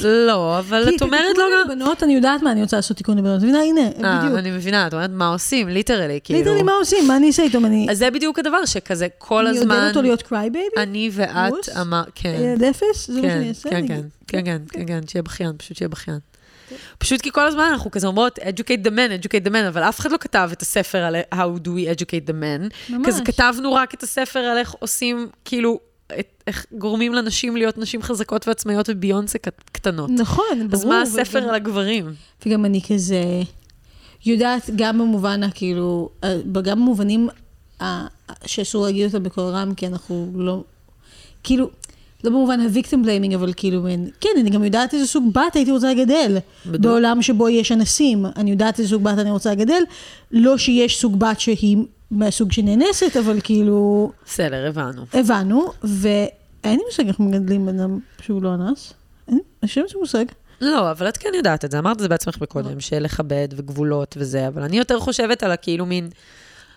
לא, אבל כי את אומרת תיקון לו גם... לבנות, אני יודעת מה אני רוצה לעשות תיקון לבנות. מבינה, הנה, אה, בדיוק. אני מבינה, את אומרת מה עושים, literally, כאילו. Literally, מה עושים? מה אני אעשה איתו? אני אז זה בדיוק הדבר, שכזה כל אני הזמן... עודד אותו להיות cry baby? אני ואת? אמר... כן. ילד אפס? זה מה כן, שאני אעשה? כן, אני- כן, כן, כן, כן, כן, שיהיה בכיין, פשוט שיהיה בכיין. פשוט כי כל הזמן אנחנו כזה אומרות, educate the man, educate the man, אבל אף אחד לא כתב את הספר על how do we educate the man. ממש. כזה כתבנו רק את הספר על איך עושים, כאילו, את- איך גורמים לנשים להיות נשים חזקות ועצמאיות וביונסה קט- קטנות. נכון, ברור. אז מה הספר וגם- על הגברים? וגם אני כזה יודעת גם במובן הכאילו, גם במובנים שאסור להגיד אותם בקול רם, כי אנחנו לא, כאילו, לא במובן בליימינג, אבל כאילו, מין, כן, אני גם יודעת איזה סוג בת הייתי רוצה לגדל. בדיוק. בעולם שבו יש אנסים, אני יודעת איזה סוג בת אני רוצה לגדל. לא שיש סוג בת שהיא מהסוג שנאנסת, אבל כאילו, בסדר, הבנו. הבנו, ואין לי מושג איך מגדלים בן אדם שהוא לא אנס. אין לי זה מושג. לא, אבל את כן יודעת את זה, אמרת את זה בעצמך מקודם, של לכבד וגבולות וזה, אבל אני יותר חושבת על הכאילו מין...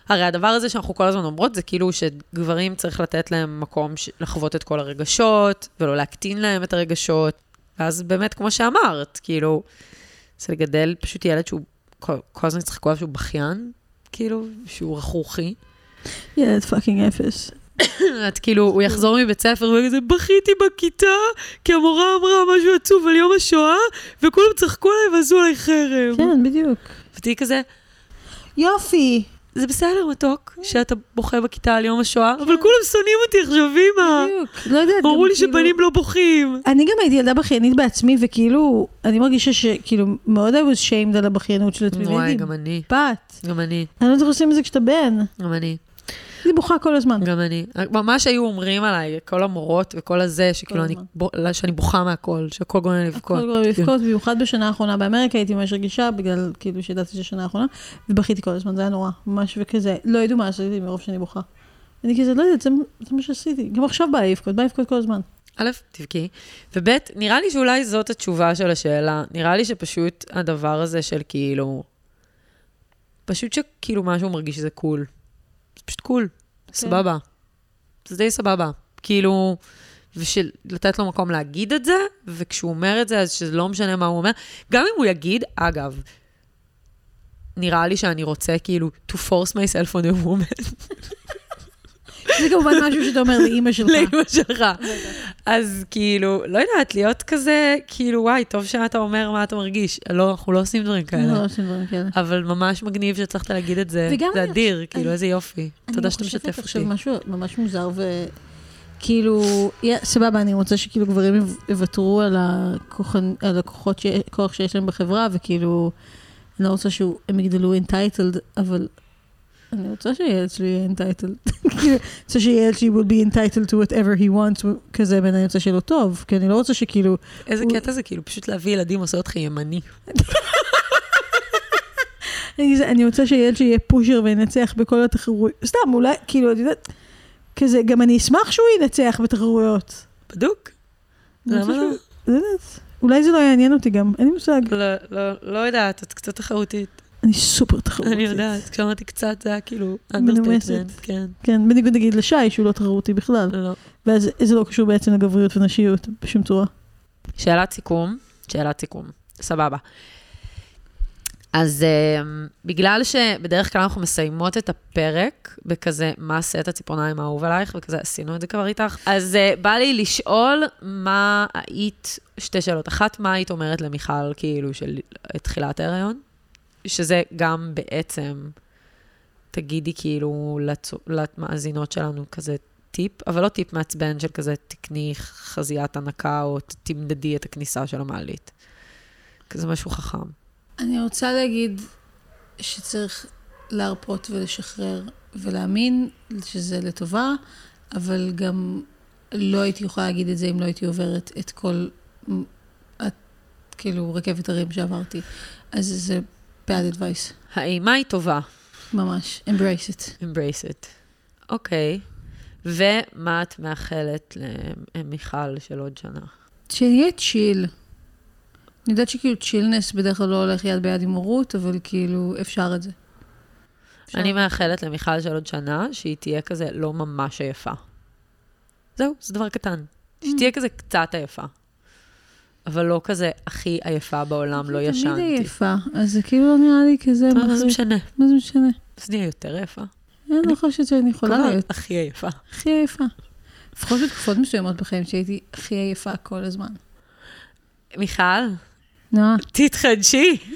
הרי הדבר הזה שאנחנו כל הזמן אומרות, זה כאילו שגברים צריך לתת להם מקום ש- לחוות את כל הרגשות, ולא להקטין להם את הרגשות. ואז באמת, כמו שאמרת, כאילו, זה לגדל פשוט ילד שהוא, כל, כל הזמן יצחקו עליו שהוא בכיין, כאילו, שהוא רכרוכי. ילד fucking אפס. את כאילו, הוא יחזור מבית ספר וכזה, בכיתי בכיתה, כי המורה אמרה משהו עצוב על יום השואה, וכולם צחקו עליי ועשו עליי חרם. כן, בדיוק. ותהיי כזה, יופי. זה בסדר, מתוק, שאתה בוכה בכיתה על יום השואה, אבל כולם שונאים אותי עכשיו, אמא. בדיוק. לא יודעת, אמרו לי כאילו- שבנים לא בוכים. אני גם הייתי ילדה בכיינית בעצמי, וכאילו, אני מרגישה שכאילו, מאוד I was shamed על הבכיינות של עצמי. וואי, גם אני. בת. גם אני, אני לא יודעת איך עושים את זה כשאתה בן. גם אני, הייתי בוכה כל הזמן. גם אני. ממש היו אומרים עליי, כל המורות וכל הזה, שכאילו אני, הזמן. בו- שאני בוכה מהכל, שהכל גורם לי לבכות. הכל גורם לבכות, במיוחד בשנה האחרונה באמריקה הייתי ממש רגישה, בגלל כאילו שידעתי שזה שנה האחרונה, ובכיתי כל הזמן, זה היה נורא, ממש וכזה, לא ידעו מה עשיתי מרוב שאני בוכה. אני כזה, לא יודעת, זה זה מה שעשיתי. גם עכשיו בא לי לבכות, בא לבכות כל הזמן. א', תבכי, וב', נראה לי שאולי זאת התשובה של השאלה. נראה לי שפשוט הדבר הזה של כאילו... פשוט שכאילו משהו מרגיש שזה קול. זה פשוט קול, סבבה. זה די סבבה. כאילו, ושלתת לו מקום להגיד את זה, וכשהוא אומר את זה, אז שזה לא משנה מה הוא אומר. גם אם הוא יגיד, אגב, נראה לי שאני רוצה כאילו to force myself on a woman. זה כמובן משהו שאתה אומר לאימא שלך. לאמא שלך. אז כאילו, לא יודעת, להיות כזה, כאילו, וואי, טוב שאתה אומר מה אתה מרגיש. לא, אנחנו לא עושים דברים לא כאלה. עושים דברים כאלה. אבל ממש מגניב שהצלחת להגיד את זה. זה אני אדיר, כאילו, אני- איזה יופי. תודה שאתה אני משתף חושבת עכשיו אותי. משהו ממש מוזר, וכאילו, סבבה, אני רוצה שכאילו גברים יו- יוותרו על הכוחות, כוח שיש להם בחברה, וכאילו, אני לא רוצה שהם יגדלו entitled, אבל אני רוצה שהילד שלי יהיה entitled. כאילו, אני רוצה שהילד שלי will be entitled to whatever he wants, כזה, ואני רוצה שיהיה לו טוב, כי אני לא רוצה שכאילו, איזה קטע זה, כאילו, פשוט להביא ילדים עושה אותך ימני. אני, אני רוצה שהילד שלי יהיה פושר וינצח בכל התחרויות. סתם, אולי, כאילו, את יודעת, כזה, גם אני אשמח שהוא ינצח בתחרויות. בדוק. אני למה לא? אולי זה לא יעניין אותי גם, אין לי מושג. לא, לא, לא יודעת, את קצת תחרותית. אני סופר תחרותית. אני יודעת, כשאמרתי קצת, זה היה כאילו, מנומסת. כן. כן, בניגוד נגיד לשי, שהוא לא תחרותי בכלל. לא. ואז זה לא קשור בעצם לגבריות ונשיות בשום צורה. שאלת סיכום, שאלת סיכום, סבבה. אז uh, בגלל שבדרך כלל אנחנו מסיימות את הפרק בכזה, מה סט הציפורניים האהוב עלייך, וכזה עשינו את זה כבר איתך, אז uh, בא לי לשאול מה היית, שתי שאלות. אחת, מה היית אומרת למיכל, כאילו, של תחילת ההיריון? שזה גם בעצם, תגידי כאילו לצ... למאזינות שלנו כזה טיפ, אבל לא טיפ מעצבן של כזה תקני חזיית הנקה או תמדדי את הכניסה של המעלית. כזה משהו חכם. אני רוצה להגיד שצריך להרפות ולשחרר ולהאמין שזה לטובה, אבל גם לא הייתי יכולה להגיד את זה אם לא הייתי עוברת את כל, את, כאילו, רכבת הרים שעברתי. אז זה bad advice, האימה היא טובה, ממש. embrace it. embrace it. אוקיי. ומה את מאחלת למיכל של עוד שנה? שיהיה צ'יל. אני יודעת שכאילו צ'ילנס בדרך כלל לא הולך יד ביד עם הורות, אבל כאילו אפשר את זה. אפשר. אני מאחלת למיכל של עוד שנה שהיא תהיה כזה לא ממש עייפה. זהו, זה דבר קטן. שהיא תהיה כזה קצת עייפה. אבל לא כזה הכי עייפה בעולם, לא תמיד ישנתי. עייפה, אז זה כאילו לא נראה לי כזה מה זה. משנה? מה זה משנה? אז נהיה יותר עייפה. אני לא חושבת שאני יכולה להיות הכי עייפה. הכי עייפה. לפחות בתקופות מסוימות בחיים שהייתי הכי עייפה כל הזמן. מיכל, נועה, תתחדשי.